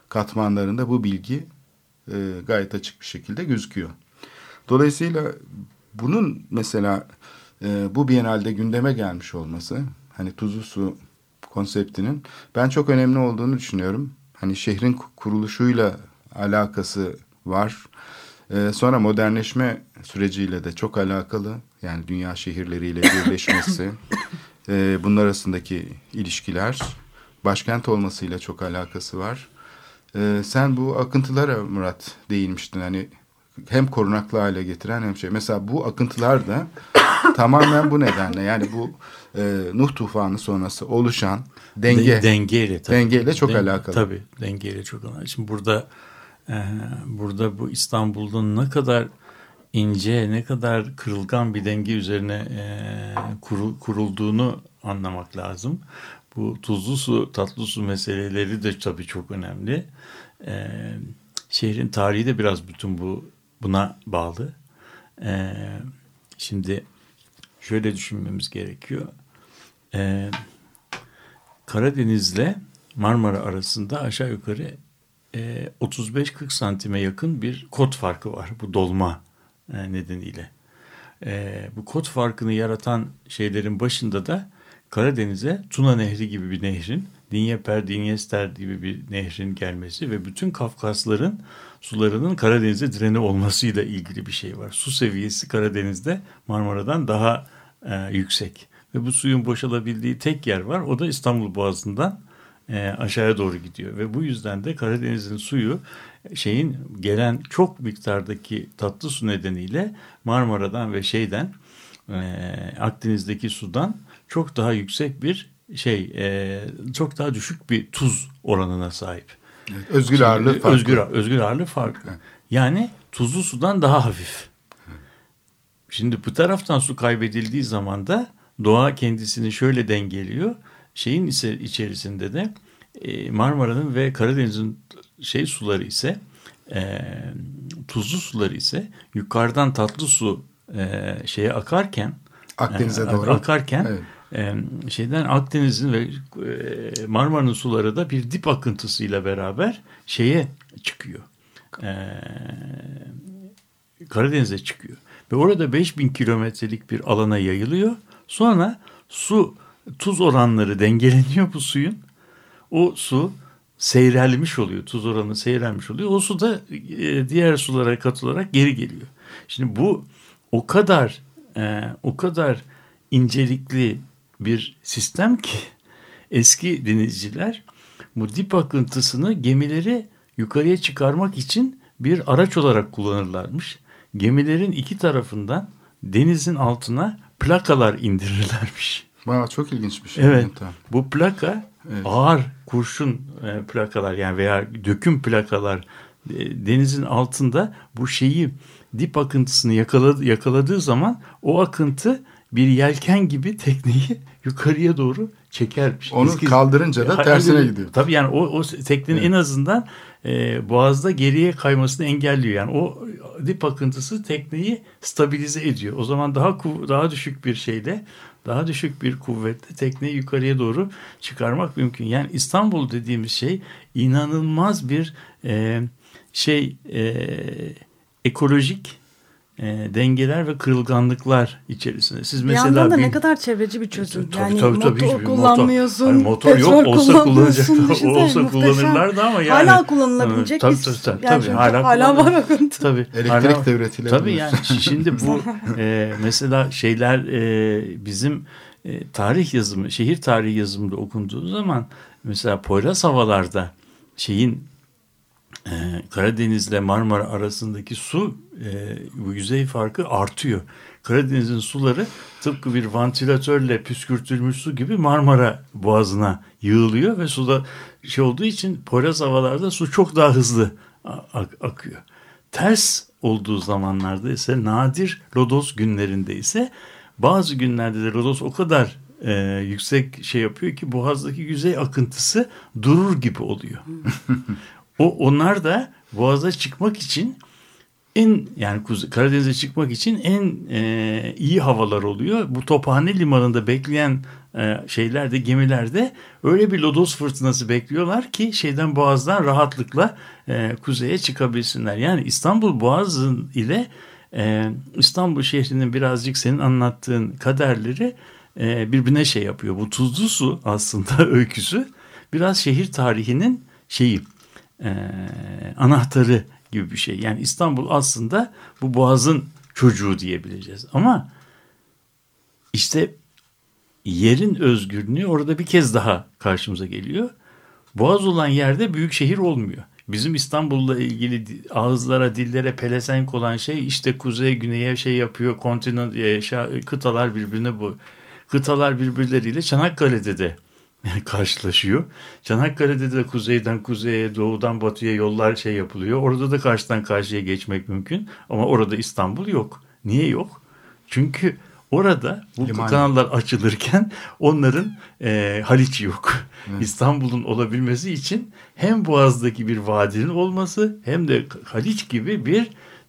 katmanlarında bu bilgi e, gayet açık bir şekilde gözüküyor. Dolayısıyla bunun mesela e, bu Biennale'de gündeme gelmiş olması hani tuzlu su konseptinin ben çok önemli olduğunu düşünüyorum. Hani şehrin kuruluşuyla alakası var. Ee, sonra modernleşme süreciyle de çok alakalı. Yani dünya şehirleriyle birleşmesi, e, bunlar arasındaki ilişkiler, başkent olmasıyla çok alakası var. Ee, sen bu akıntılara Murat değinmiştin. Hani hem korunaklı hale getiren hem şey. Mesela bu akıntılar da tamamen bu nedenle. Yani bu e, Nuh tufanı sonrası oluşan denge. De, dengeyle tabii. Dengeyle çok Den, alakalı. Tabii dengeyle çok alakalı. Şimdi burada e, burada bu İstanbul'da ne kadar ince, ne kadar kırılgan bir denge üzerine e, kurul, kurulduğunu anlamak lazım. Bu tuzlu su, tatlı su meseleleri de tabii çok önemli. E, şehrin tarihi de biraz bütün bu buna bağlı. E, şimdi şöyle düşünmemiz gerekiyor. E, Karadeniz'le Marmara arasında aşağı yukarı e, 35-40 santime yakın bir kod farkı var bu dolma e, nedeniyle. E, bu kod farkını yaratan şeylerin başında da Karadeniz'e Tuna Nehri gibi bir nehrin, Dinyeper, Dinyester gibi bir nehrin gelmesi ve bütün Kafkasların sularının Karadeniz'e direni olmasıyla ilgili bir şey var. Su seviyesi Karadeniz'de Marmara'dan daha e, yüksek ve bu suyun boşalabildiği tek yer var. O da İstanbul Boğazı'ndan e, aşağıya doğru gidiyor ve bu yüzden de Karadeniz'in suyu şeyin gelen çok miktardaki tatlı su nedeniyle Marmara'dan ve şeyden e, Akdeniz'deki sudan çok daha yüksek bir şey e, çok daha düşük bir tuz oranına sahip. Evet, özgür ağırlığı farklı. Özgür, özgür ağırlığı farklı. Evet. Yani tuzlu sudan daha hafif. Şimdi bu taraftan su kaybedildiği zaman da doğa kendisini şöyle dengeliyor. Şeyin ise içerisinde de e, Marmara'nın ve Karadeniz'in şey suları ise e, tuzlu suları ise yukarıdan tatlı su e, şeye akarken Akdeniz'e doğru akarken evet. e, şeyden Akdeniz'in ve e, Marmara'nın suları da bir dip akıntısıyla beraber şeye çıkıyor. E, Karadeniz'e çıkıyor. Ve orada 5000 kilometrelik bir alana yayılıyor. Sonra su tuz oranları dengeleniyor bu suyun. O su seyrelmiş oluyor. Tuz oranı seyrelmiş oluyor. O su da e, diğer sulara katılarak geri geliyor. Şimdi bu o kadar e, o kadar incelikli bir sistem ki eski denizciler bu dip akıntısını gemileri yukarıya çıkarmak için bir araç olarak kullanırlarmış. Gemilerin iki tarafından denizin altına plakalar indirirlermiş. Aa, çok ilginç bir şey. Evet. Bu plaka evet. ağır kurşun e, plakalar yani veya döküm plakalar e, denizin altında bu şeyi dip akıntısını yakaladı, yakaladığı zaman o akıntı bir yelken gibi tekneyi yukarıya doğru çekermiş. Onu Eski, kaldırınca da tersine gidiyor. Tabii yani o, o teknenin evet. en azından e, boğazda geriye kaymasını engelliyor. Yani o dip akıntısı tekneyi stabilize ediyor. O zaman daha daha düşük bir şeyle daha düşük bir kuvvetle tekneyi yukarıya doğru çıkarmak mümkün. Yani İstanbul dediğimiz şey inanılmaz bir e, şey e, ekolojik e, dengeler ve kırılganlıklar içerisinde. Siz mesela bir yandan da bir, ne kadar çevreci bir çözüm. Tabii, yani tabii, tabii, motor kullanmıyorsun. Motor, hani motor yok olsa kullanacak. olsa kullanırlardı ama yani. Hala kullanılabilecek tabii, bir tabii, tabii, yani tabii, hala, hala var akıntı. Tabii. Elektrik hala, de üretilebilir. Tabii yani şimdi bu e, mesela şeyler e, bizim e, tarih yazımı, şehir tarihi yazımında okunduğu zaman mesela Poyraz havalarda şeyin e, Karadeniz ile Marmara arasındaki su e, bu yüzey farkı artıyor. Karadeniz'in suları tıpkı bir vantilatörle püskürtülmüş su gibi Marmara Boğazı'na yığılıyor ve suda şey olduğu için Poyraz havalarda su çok daha hızlı ak- akıyor. Ters olduğu zamanlarda ise nadir lodos günlerinde ise bazı günlerde de lodos o kadar e, yüksek şey yapıyor ki boğazdaki yüzey akıntısı durur gibi oluyor. o onlar da boğaza çıkmak için en yani Karadeniz'e çıkmak için en e, iyi havalar oluyor. Bu Tophane limanında bekleyen e, şeylerde gemilerde öyle bir lodos fırtınası bekliyorlar ki şeyden boğazdan rahatlıkla e, kuzeye çıkabilsinler. Yani İstanbul Boğazı ile e, İstanbul şehrinin birazcık senin anlattığın kaderleri e, birbirine şey yapıyor. Bu tuzlu su aslında öyküsü biraz şehir tarihinin şeyi e, anahtarı gibi bir şey. Yani İstanbul aslında bu boğazın çocuğu diyebileceğiz. Ama işte yerin özgürlüğü orada bir kez daha karşımıza geliyor. Boğaz olan yerde büyük şehir olmuyor. Bizim İstanbul'la ilgili ağızlara, dillere pelesenk olan şey işte kuzey güneye şey yapıyor, kontinent, e, kıtalar birbirine bu. Kıtalar birbirleriyle Çanakkale'de de karşılaşıyor. Çanakkale'de de kuzeyden kuzeye, doğudan batıya yollar şey yapılıyor. Orada da karşıdan karşıya geçmek mümkün. Ama orada İstanbul yok. Niye yok? Çünkü orada bu Liman. kanallar açılırken onların e, Haliç yok. Evet. İstanbul'un olabilmesi için hem Boğaz'daki bir vadinin olması hem de Haliç gibi bir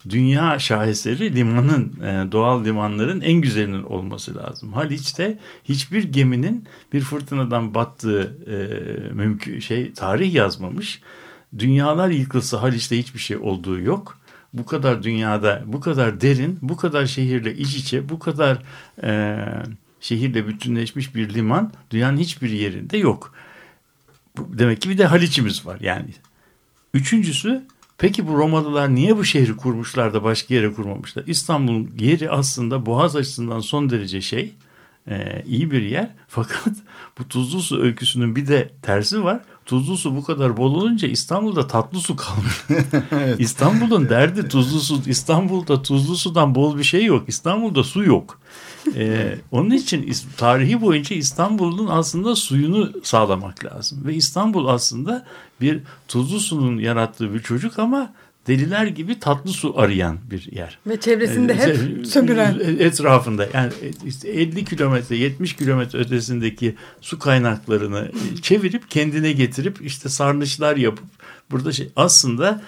dünya şaheseri limanın e, doğal limanların en güzelinin olması lazım. Haliç'te hiçbir geminin bir fırtınadan battığı e, mümkün şey tarih yazmamış. Dünyalar yıkılsa Haliç'te hiçbir şey olduğu yok. Bu kadar dünyada bu kadar derin, bu kadar şehirle iç içe, bu kadar e, şehirle bütünleşmiş bir liman dünyanın hiçbir yerinde yok. Demek ki bir de Haliç'imiz var yani. Üçüncüsü Peki bu Romalılar niye bu şehri kurmuşlar da başka yere kurmamışlar? İstanbul'un yeri aslında Boğaz açısından son derece şey, e, iyi bir yer. Fakat bu tuzlu su öyküsünün bir de tersi var. Tuzlu su bu kadar bol olunca İstanbul'da tatlı su kalmış. evet. İstanbul'un derdi tuzlu su. İstanbul'da tuzlu sudan bol bir şey yok. İstanbul'da su yok. Ee, onun için tarihi boyunca İstanbul'un aslında suyunu sağlamak lazım. Ve İstanbul aslında bir tuzlu sunun yarattığı bir çocuk ama deliler gibi tatlı su arayan bir yer. Ve çevresinde ee, hep sömüren. Etrafında yani işte 50 kilometre 70 kilometre ötesindeki su kaynaklarını çevirip kendine getirip işte sarnıçlar yapıp burada şey aslında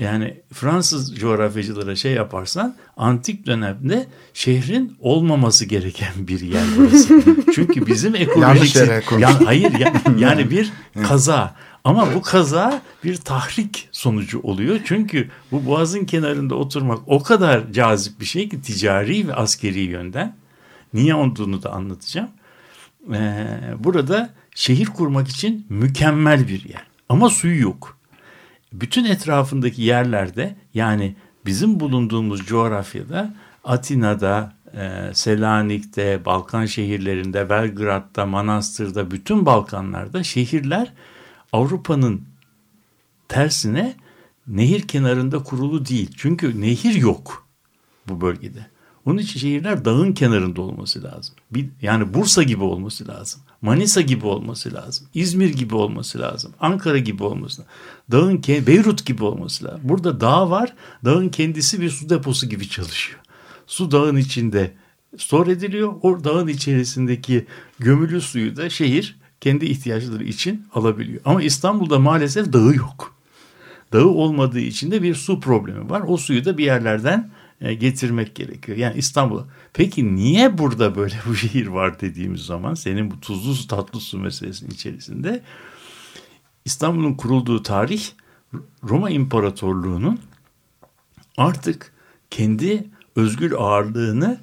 yani Fransız coğrafyacılara şey yaparsan antik dönemde şehrin olmaması gereken bir yer burası. Çünkü bizim ekolojik yani hayır ya, yani bir kaza ama bu kaza bir tahrik sonucu oluyor. Çünkü bu boğazın kenarında oturmak o kadar cazip bir şey ki ticari ve askeri yönden. Niye olduğunu da anlatacağım. Ee, burada şehir kurmak için mükemmel bir yer. Ama suyu yok bütün etrafındaki yerlerde yani bizim bulunduğumuz coğrafyada Atina'da, e, Selanik'te, Balkan şehirlerinde, Belgrad'da, Manastır'da, bütün Balkanlarda şehirler Avrupa'nın tersine nehir kenarında kurulu değil. Çünkü nehir yok bu bölgede. Onun için şehirler dağın kenarında olması lazım. Bir, yani Bursa gibi olması lazım. Manisa gibi olması lazım. İzmir gibi olması lazım. Ankara gibi olması lazım. Dağın Beyrut gibi olması lazım. Burada dağ var. Dağın kendisi bir su deposu gibi çalışıyor. Su dağın içinde store ediliyor. O dağın içerisindeki gömülü suyu da şehir kendi ihtiyaçları için alabiliyor. Ama İstanbul'da maalesef dağı yok. Dağı olmadığı için de bir su problemi var. O suyu da bir yerlerden e, getirmek gerekiyor. Yani İstanbul'a. Peki niye burada böyle bu şehir var dediğimiz zaman senin bu tuzlu su tatlı su meselesinin içerisinde İstanbul'un kurulduğu tarih Roma İmparatorluğu'nun artık kendi özgür ağırlığını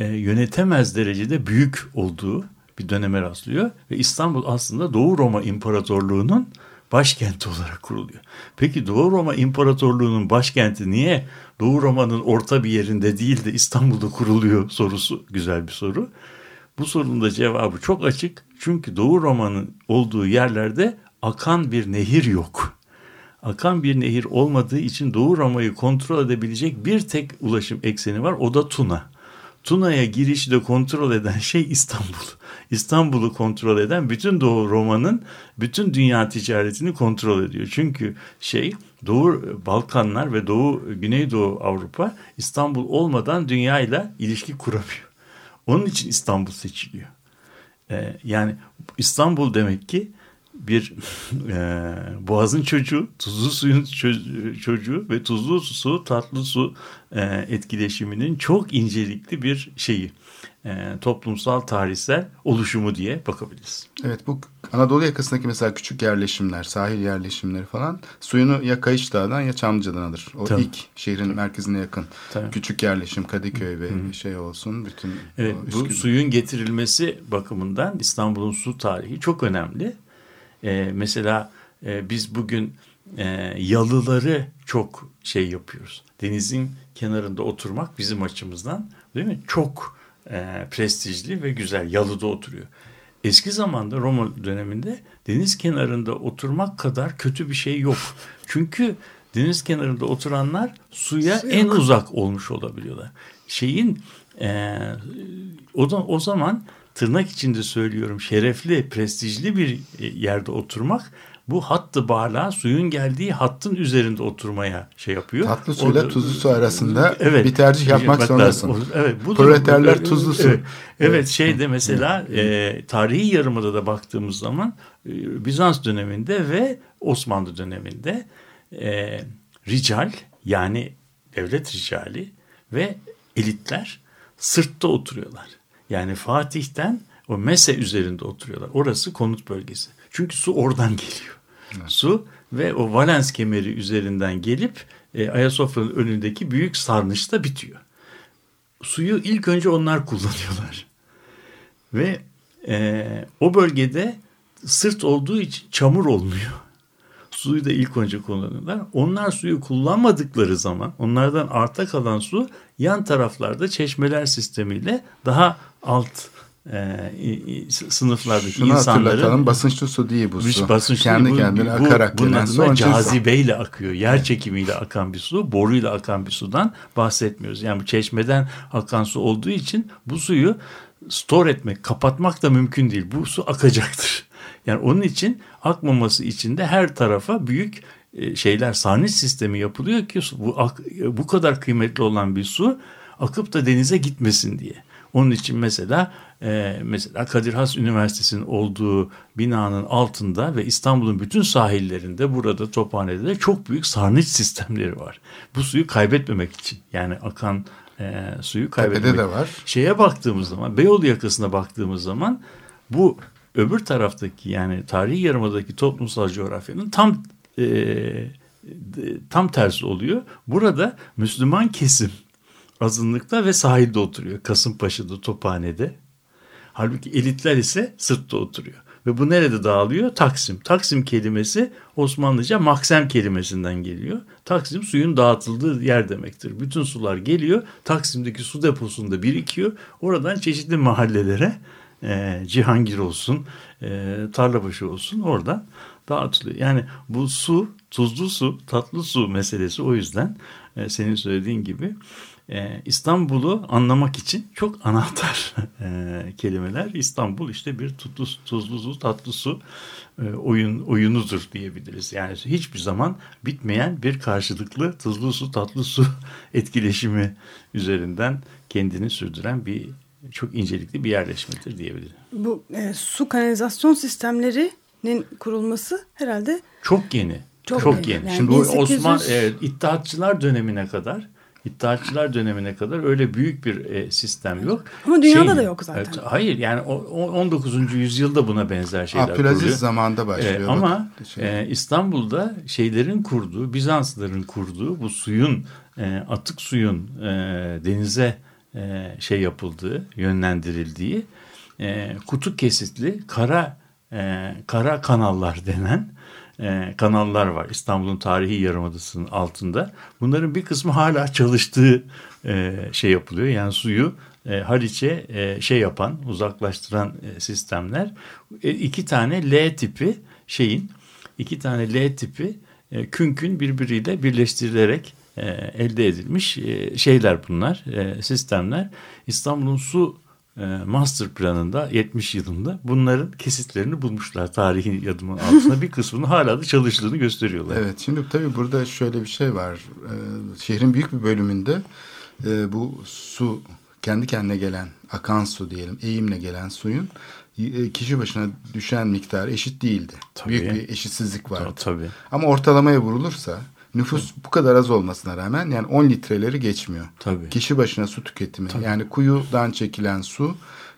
e, yönetemez derecede büyük olduğu bir döneme rastlıyor ve İstanbul aslında Doğu Roma İmparatorluğu'nun başkenti olarak kuruluyor. Peki Doğu Roma İmparatorluğu'nun başkenti niye Doğu Roma'nın orta bir yerinde değil de İstanbul'da kuruluyor sorusu güzel bir soru. Bu sorunun da cevabı çok açık. Çünkü Doğu Roma'nın olduğu yerlerde akan bir nehir yok. Akan bir nehir olmadığı için Doğu Roma'yı kontrol edebilecek bir tek ulaşım ekseni var. O da Tuna. Tuna'ya girişi de kontrol eden şey İstanbul. İstanbul'u kontrol eden bütün Doğu Roma'nın bütün dünya ticaretini kontrol ediyor. Çünkü şey Doğu Balkanlar ve Doğu Güneydoğu Avrupa İstanbul olmadan dünyayla ilişki kuramıyor. Onun için İstanbul seçiliyor. Ee, yani İstanbul demek ki bir e, boğazın çocuğu, tuzlu suyun çocuğu ve tuzlu su, tatlı su e, etkileşiminin çok incelikli bir şeyi, e, toplumsal tarihsel oluşumu diye bakabiliriz. Evet bu Anadolu yakasındaki mesela küçük yerleşimler, sahil yerleşimleri falan suyunu ya Kayış Dağı'dan ya Çamlıca'dan alır. O Tabii. ilk şehrin merkezine yakın Tabii. küçük yerleşim Kadıköy ve şey olsun bütün Evet, bu suyun getirilmesi bakımından İstanbul'un su tarihi çok önemli. Ee, mesela e, biz bugün e, yalıları çok şey yapıyoruz. Denizin kenarında oturmak bizim açımızdan değil mi? Çok e, prestijli ve güzel yalıda oturuyor. Eski zamanda Roma döneminde deniz kenarında oturmak kadar kötü bir şey yok. Çünkü deniz kenarında oturanlar suya en uzak olmuş olabiliyorlar. Şeyin e, o, da, o zaman tırnak içinde söylüyorum şerefli, prestijli bir yerde oturmak bu hattı bağla suyun geldiği hattın üzerinde oturmaya şey yapıyor. Tatlı suyla Orada- tuzlu su arasında Evet. bir tercih yapmak Bak zorundasın. Evet, bu da- Proleterler tuzlu su. Evet, evet şeyde mesela e, tarihi yarımada da baktığımız zaman e, Bizans döneminde ve Osmanlı döneminde e, rical yani devlet ricali ve elitler sırtta oturuyorlar. Yani Fatih'ten o Mese üzerinde oturuyorlar. Orası konut bölgesi. Çünkü su oradan geliyor. Su ve o Valens kemeri üzerinden gelip e, Ayasofya'nın önündeki büyük sarnıçta bitiyor. Suyu ilk önce onlar kullanıyorlar. Ve e, o bölgede sırt olduğu için çamur olmuyor. Suyu da ilk önce kullanıyorlar. Onlar suyu kullanmadıkları zaman onlardan arta kalan su yan taraflarda çeşmeler sistemiyle daha alt e, i- sınıflardaki Şunu insanların hatırlatalım basınçlı su değil bu su. basınçlı Kendi bu- kendine bu- akarak bunun gelen su. cazibeyle akıyor. Yer çekimiyle akan bir su, boruyla akan bir sudan bahsetmiyoruz. Yani bu çeşmeden akan su olduğu için bu suyu store etmek, kapatmak da mümkün değil. Bu su akacaktır. Yani onun için akmaması için de her tarafa büyük e, şeyler sarnıç sistemi yapılıyor ki su- bu bu kadar kıymetli olan bir su akıp da denize gitmesin diye. Onun için mesela e, mesela Kadir Has Üniversitesi'nin olduğu binanın altında ve İstanbul'un bütün sahillerinde burada Tophane'de de çok büyük sarnıç sistemleri var. Bu suyu kaybetmemek için yani akan e, suyu kaybetmemek. de var. Şeye baktığımız zaman Beyoğlu yakasına baktığımız zaman bu öbür taraftaki yani tarihi yarımadaki toplumsal coğrafyanın tam e, de- tam tersi oluyor. Burada Müslüman kesim azınlıkta ve sahilde oturuyor. Kasımpaşa'da, Tophane'de. Halbuki elitler ise sırtta oturuyor. Ve bu nerede dağılıyor? Taksim. Taksim kelimesi Osmanlıca maksem kelimesinden geliyor. Taksim suyun dağıtıldığı yer demektir. Bütün sular geliyor. Taksim'deki su deposunda birikiyor. Oradan çeşitli mahallelere e, Cihangir olsun, e, Tarlabaşı olsun oradan dağıtılıyor. Yani bu su, tuzlu su, tatlı su meselesi o yüzden e, senin söylediğin gibi e, İstanbul'u anlamak için çok anahtar e, kelimeler. İstanbul işte bir tuzlu, tuzlu su, tatlı su e, oyun oyunudur diyebiliriz. Yani hiçbir zaman bitmeyen bir karşılıklı tuzlu su, tatlı su etkileşimi üzerinden kendini sürdüren bir çok incelikli bir yerleşmedir diyebilirim. Bu e, su kanalizasyon sistemlerinin kurulması herhalde Çok yeni. Çok Çok, yeni. Yani Şimdi bu 1800 Osman e, İttihatçılar dönemine kadar İttihatçılar dönemine kadar öyle büyük bir e, sistem yok. Ama dünyada Şey- da yok zaten. Evet, hayır yani o, o 19. yüzyılda buna benzer şeyler Abdülaziz kuruluyor. zamanda başlıyor. E, ama şey. e, İstanbul'da şeylerin kurduğu, Bizanslıların kurduğu bu suyun, e, atık suyun e, denize e, şey yapıldığı, yönlendirildiği e, kutu kesitli kara e, kara kanallar denen e, kanallar var İstanbul'un tarihi yarımadasının altında. Bunların bir kısmı hala çalıştığı e, şey yapılıyor. Yani suyu e, Haliç'e e, şey yapan, uzaklaştıran sistemler. İki tane L tipi şeyin, iki tane L tipi künkün birbiriyle birleştirilerek elde edilmiş şeyler bunlar, sistemler. İstanbul'un su master planında 70 yılında bunların kesitlerini bulmuşlar tarihi yadımın altında bir kısmını hala da çalıştığını gösteriyorlar. Evet şimdi tabii burada şöyle bir şey var. Ee, şehrin büyük bir bölümünde e, bu su kendi kendine gelen akan su diyelim eğimle gelen suyun e, kişi başına düşen miktar eşit değildi. Tabii. Büyük bir eşitsizlik vardı. Tabii. Ama ortalamaya vurulursa Nüfus bu kadar az olmasına rağmen yani 10 litreleri geçmiyor. Tabii. Kişi başına su tüketimi. Yani kuyudan çekilen su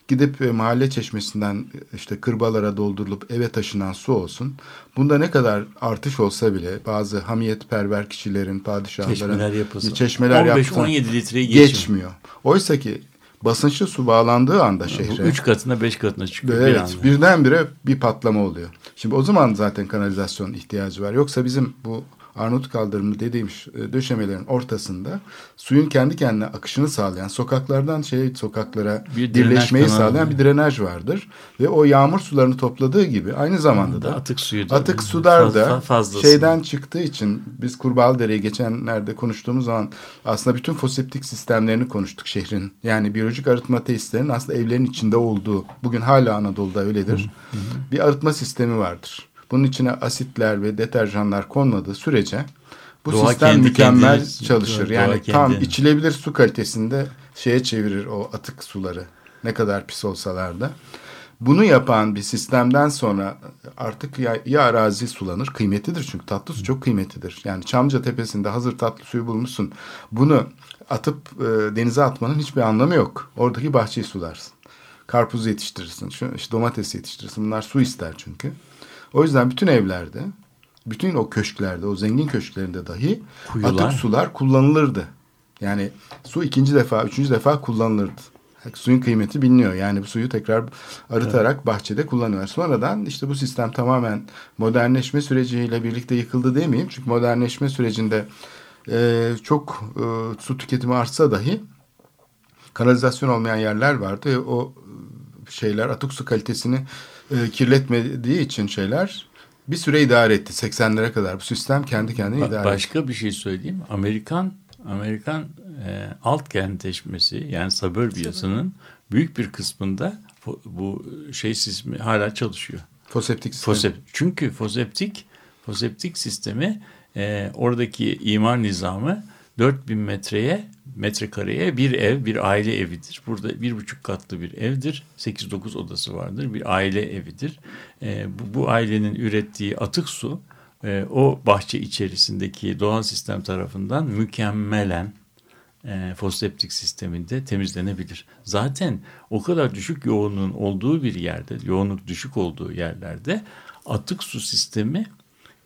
gidip e, mahalle çeşmesinden e, işte kırbalara doldurulup eve taşınan su olsun. Bunda ne kadar artış olsa bile bazı hamiyetperver kişilerin, padişahların Çeşmeler çeşmeler 15-17 litreyi geçmiyor. geçmiyor. Oysa ki basınçlı su bağlandığı anda Bu şehre üç katına beş katına çıkıyor bir Evet, anda. birdenbire bir patlama oluyor. Şimdi o zaman zaten kanalizasyon ihtiyacı var. Yoksa bizim bu Arnavut kaldırımı dediğim e, döşemelerin ortasında suyun kendi kendine akışını sağlayan sokaklardan şey sokaklara Bir birleşmeyi sağlayan bir drenaj vardır ve o yağmur sularını topladığı gibi aynı zamanda da atık suyu da atık sular da fazlası. şeyden çıktığı için biz Kurbağalıdere'yi geçenlerde konuştuğumuz zaman aslında bütün foseptik sistemlerini konuştuk şehrin. Yani biyolojik arıtma tesislerinin aslında evlerin içinde olduğu, bugün hala Anadolu'da öyledir. Bir arıtma sistemi vardır. Bunun içine asitler ve deterjanlar konmadığı sürece bu Doğa sistem kendi mükemmel kendini- çalışır. doğa yani tam kendi- içilebilir su kalitesinde şeye çevirir o atık suları. Ne kadar pis olsalar da. Bunu yapan bir sistemden sonra artık ya, ya arazi sulanır, kıymetlidir çünkü tatlı su çok kıymetlidir. Yani Çamlıca Tepesi'nde hazır tatlı suyu bulmuşsun. Bunu atıp e, denize atmanın hiçbir anlamı yok. Oradaki bahçeyi sularsın. Karpuz yetiştirirsin, şu, işte domates yetiştirirsin. Bunlar su ister çünkü. O yüzden bütün evlerde, bütün o köşklerde, o zengin köşklerinde dahi Kuyular. atık sular kullanılırdı. Yani su ikinci defa, üçüncü defa kullanılırdı. Suyun kıymeti biliniyor. Yani bu suyu tekrar arıtarak bahçede kullanıyorlar. Sonradan işte bu sistem tamamen modernleşme süreciyle birlikte yıkıldı demeyeyim. Çünkü modernleşme sürecinde e, çok e, su tüketimi artsa dahi kanalizasyon olmayan yerler vardı. O e, şeyler atık su kalitesini e, kirletmediği için şeyler bir süre idare etti. 80'lere kadar bu sistem kendi kendine Ba- idare etti. Başka bir şey söyleyeyim. Amerikan Amerikan e, alt kentleşmesi yani suburbiasının büyük bir kısmında fo- bu şey sistemi hala çalışıyor. Foseptik sistem. Fosep, çünkü foseptik foseptik sistemi e, oradaki imar nizamı 4000 metreye metrekareye bir ev bir aile evidir. Burada bir buçuk katlı bir evdir. 8-9 odası vardır. Bir aile evidir. E, bu, bu ailenin ürettiği atık su e, o bahçe içerisindeki doğal sistem tarafından mükemmelen e, foseptik sisteminde temizlenebilir. Zaten o kadar düşük yoğunluğun olduğu bir yerde, yoğunluk düşük olduğu yerlerde atık su sistemi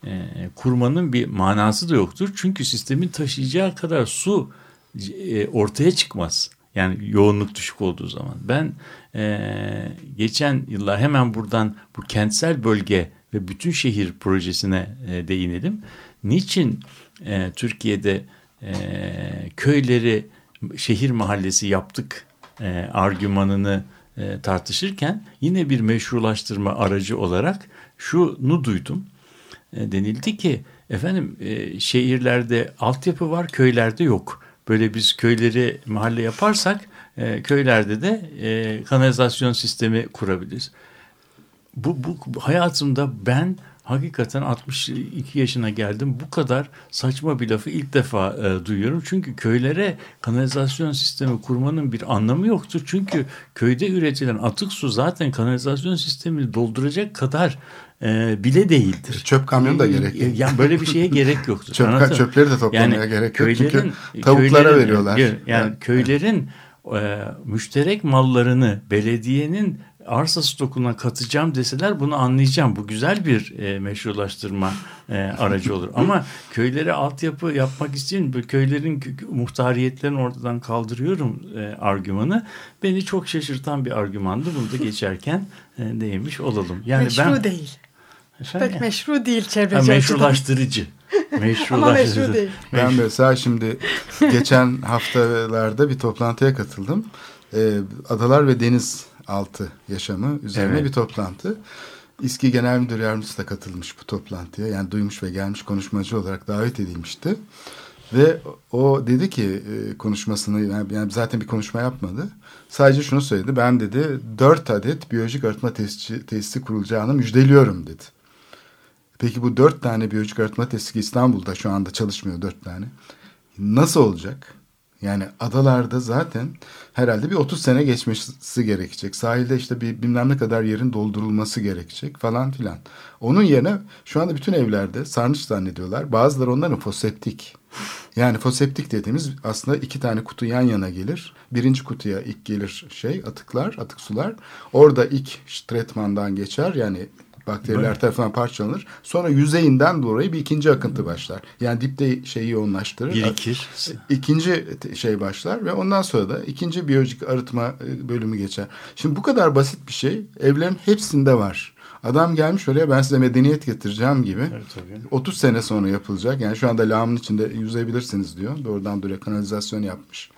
e, kurmanın bir manası da yoktur. Çünkü sistemin taşıyacağı kadar su e, ortaya çıkmaz. Yani yoğunluk düşük olduğu zaman. Ben e, geçen yıllar hemen buradan bu kentsel bölge ve bütün şehir projesine e, değinelim. Niçin e, Türkiye'de e, köyleri şehir mahallesi yaptık e, argümanını e, tartışırken yine bir meşrulaştırma aracı olarak şunu duydum. E, denildi ki efendim e, şehirlerde altyapı var köylerde yok. Böyle biz köyleri mahalle yaparsak e, köylerde de e, kanalizasyon sistemi kurabiliriz. Bu, bu, bu hayatımda ben hakikaten 62 yaşına geldim. Bu kadar saçma bir lafı ilk defa e, duyuyorum. Çünkü köylere kanalizasyon sistemi kurmanın bir anlamı yoktur. Çünkü köyde üretilen atık su zaten kanalizasyon sistemini dolduracak kadar e, bile değildir. Çöp kamyonu da gerek E, değil. Yani böyle bir şeye gerek yoktur. Çöp- Anladın çöpleri de toplamaya gerek yok. Çünkü köylerin- tavuklara köylerin- veriyorlar. Yani Evet. köylerin e, müşterek mallarını belediyenin arsa stokuna katacağım deseler bunu anlayacağım. Bu güzel bir e, meşrulaştırma e, aracı olur. Ama köylere altyapı yapmak için bu köylerin kö- muhtariyetlerini ortadan kaldırıyorum e, argümanı beni çok şaşırtan bir argümandı. Bunu da geçerken e, değinmiş olalım. Yani meşru ben değil. Efendim? Pek meşru değil Ha, çevreci açıdan. meşrulaştırıcı. Meşrulaştırıcı. Ama meşru değil. Ben mesela şimdi geçen haftalarda bir toplantıya katıldım. Ee, Adalar ve Deniz Altı Yaşamı üzerine Evet. bir toplantı. İSKİ Genel Müdür Yardımcısı da katılmış bu toplantıya. Yani duymuş ve gelmiş konuşmacı olarak davet edilmişti. Ve o dedi ki e, konuşmasını yani, yani zaten bir konuşma yapmadı. Sadece şunu söyledi. Ben dedi dört adet biyolojik arıtma tesisi, tesisi kurulacağını müjdeliyorum dedi. Peki bu dört tane biyolojik arıtma tesisi İstanbul'da şu anda çalışmıyor dört tane. Nasıl olacak? Yani adalarda zaten herhalde bir 30 sene geçmesi gerekecek. Sahilde işte bir bilmem ne kadar yerin doldurulması gerekecek falan filan. Onun yerine şu anda bütün evlerde sarnıç zannediyorlar. Bazıları onların foseptik. Yani foseptik dediğimiz aslında iki tane kutu yan yana gelir. Birinci kutuya ilk gelir şey atıklar, atık sular. Orada ilk tretmandan geçer yani bakteriler tarafından parçalanır. Sonra yüzeyinden dolayı bir ikinci akıntı başlar. Yani dipte şeyi yoğunlaştırır. Birikir. İkinci şey başlar ve ondan sonra da ikinci biyolojik arıtma e, bölümü geçer. Şimdi bu kadar basit bir şey evlerin hepsinde var. Adam gelmiş oraya ben size medeniyet getireceğim gibi. Evet, tabii. 30 sene sonra yapılacak. Yani şu anda lağımın içinde yüzebilirsiniz diyor. Doğrudan doğruya kanalizasyon yapmış.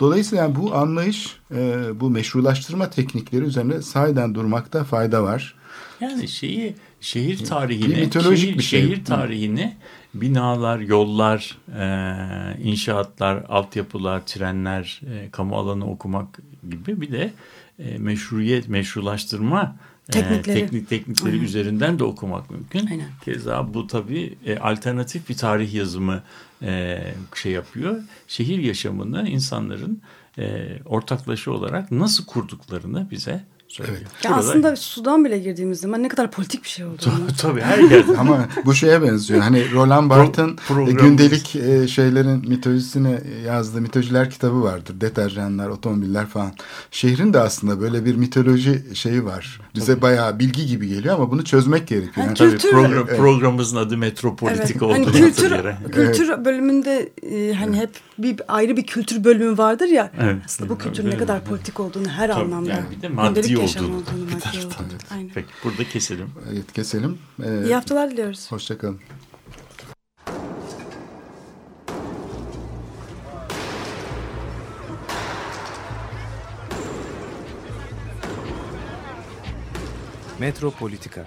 Dolayısıyla yani bu anlayış, e, bu meşrulaştırma teknikleri üzerine sahiden durmakta fayda var. Yani şeyi şehir tarihini, Bir mitolojik şehir, bir şey. şehir tarihini binalar, yollar, e, inşaatlar, altyapılar, trenler, e, kamu alanı okumak gibi bir de e, meşruiyet, meşrulaştırma e, Teknikleri. teknik teknikleri Aynen. üzerinden de okumak mümkün. Aynen. Keza bu tabii e, alternatif bir tarih yazımı e, şey yapıyor. Şehir yaşamını insanların e, ortaklaşa olarak nasıl kurduklarını bize söylüyor. Ya Burada- aslında sudan bile girdiğimiz zaman ne kadar politik bir şey olduğunu. Tabii her yerde. Ama bu şeye benziyor. Hani Roland Barthes'ın programımız. gündelik e, şeylerin mitolojisini yazdığı mitolojiler kitabı vardır. Deterjanlar, otomobiller falan. Şehrin de aslında böyle bir mitoloji şeyi var. Bize bayağı bilgi gibi geliyor ama bunu çözmek gerekiyor. Yani Tabii Kültür- program, Evet. programımızın adı Metropolitik Evet. olduğunu Hani kültür hatırlayarak. kültür bölümünde e, hani hep bir ayrı bir kültür bölümü vardır ya. Evet. Aslında bu kültürün Evet. ne kadar politik olduğunu her Tabii, anlamda. yani bir de gündelik maddi yaşam olduğunu. olduğunu, bir maddi taraftan. olduğunu. Aynen. Peki burada keselim. Evet, keselim. Ee, İyi haftalar diliyoruz. Hoşçakalın. Metropolitika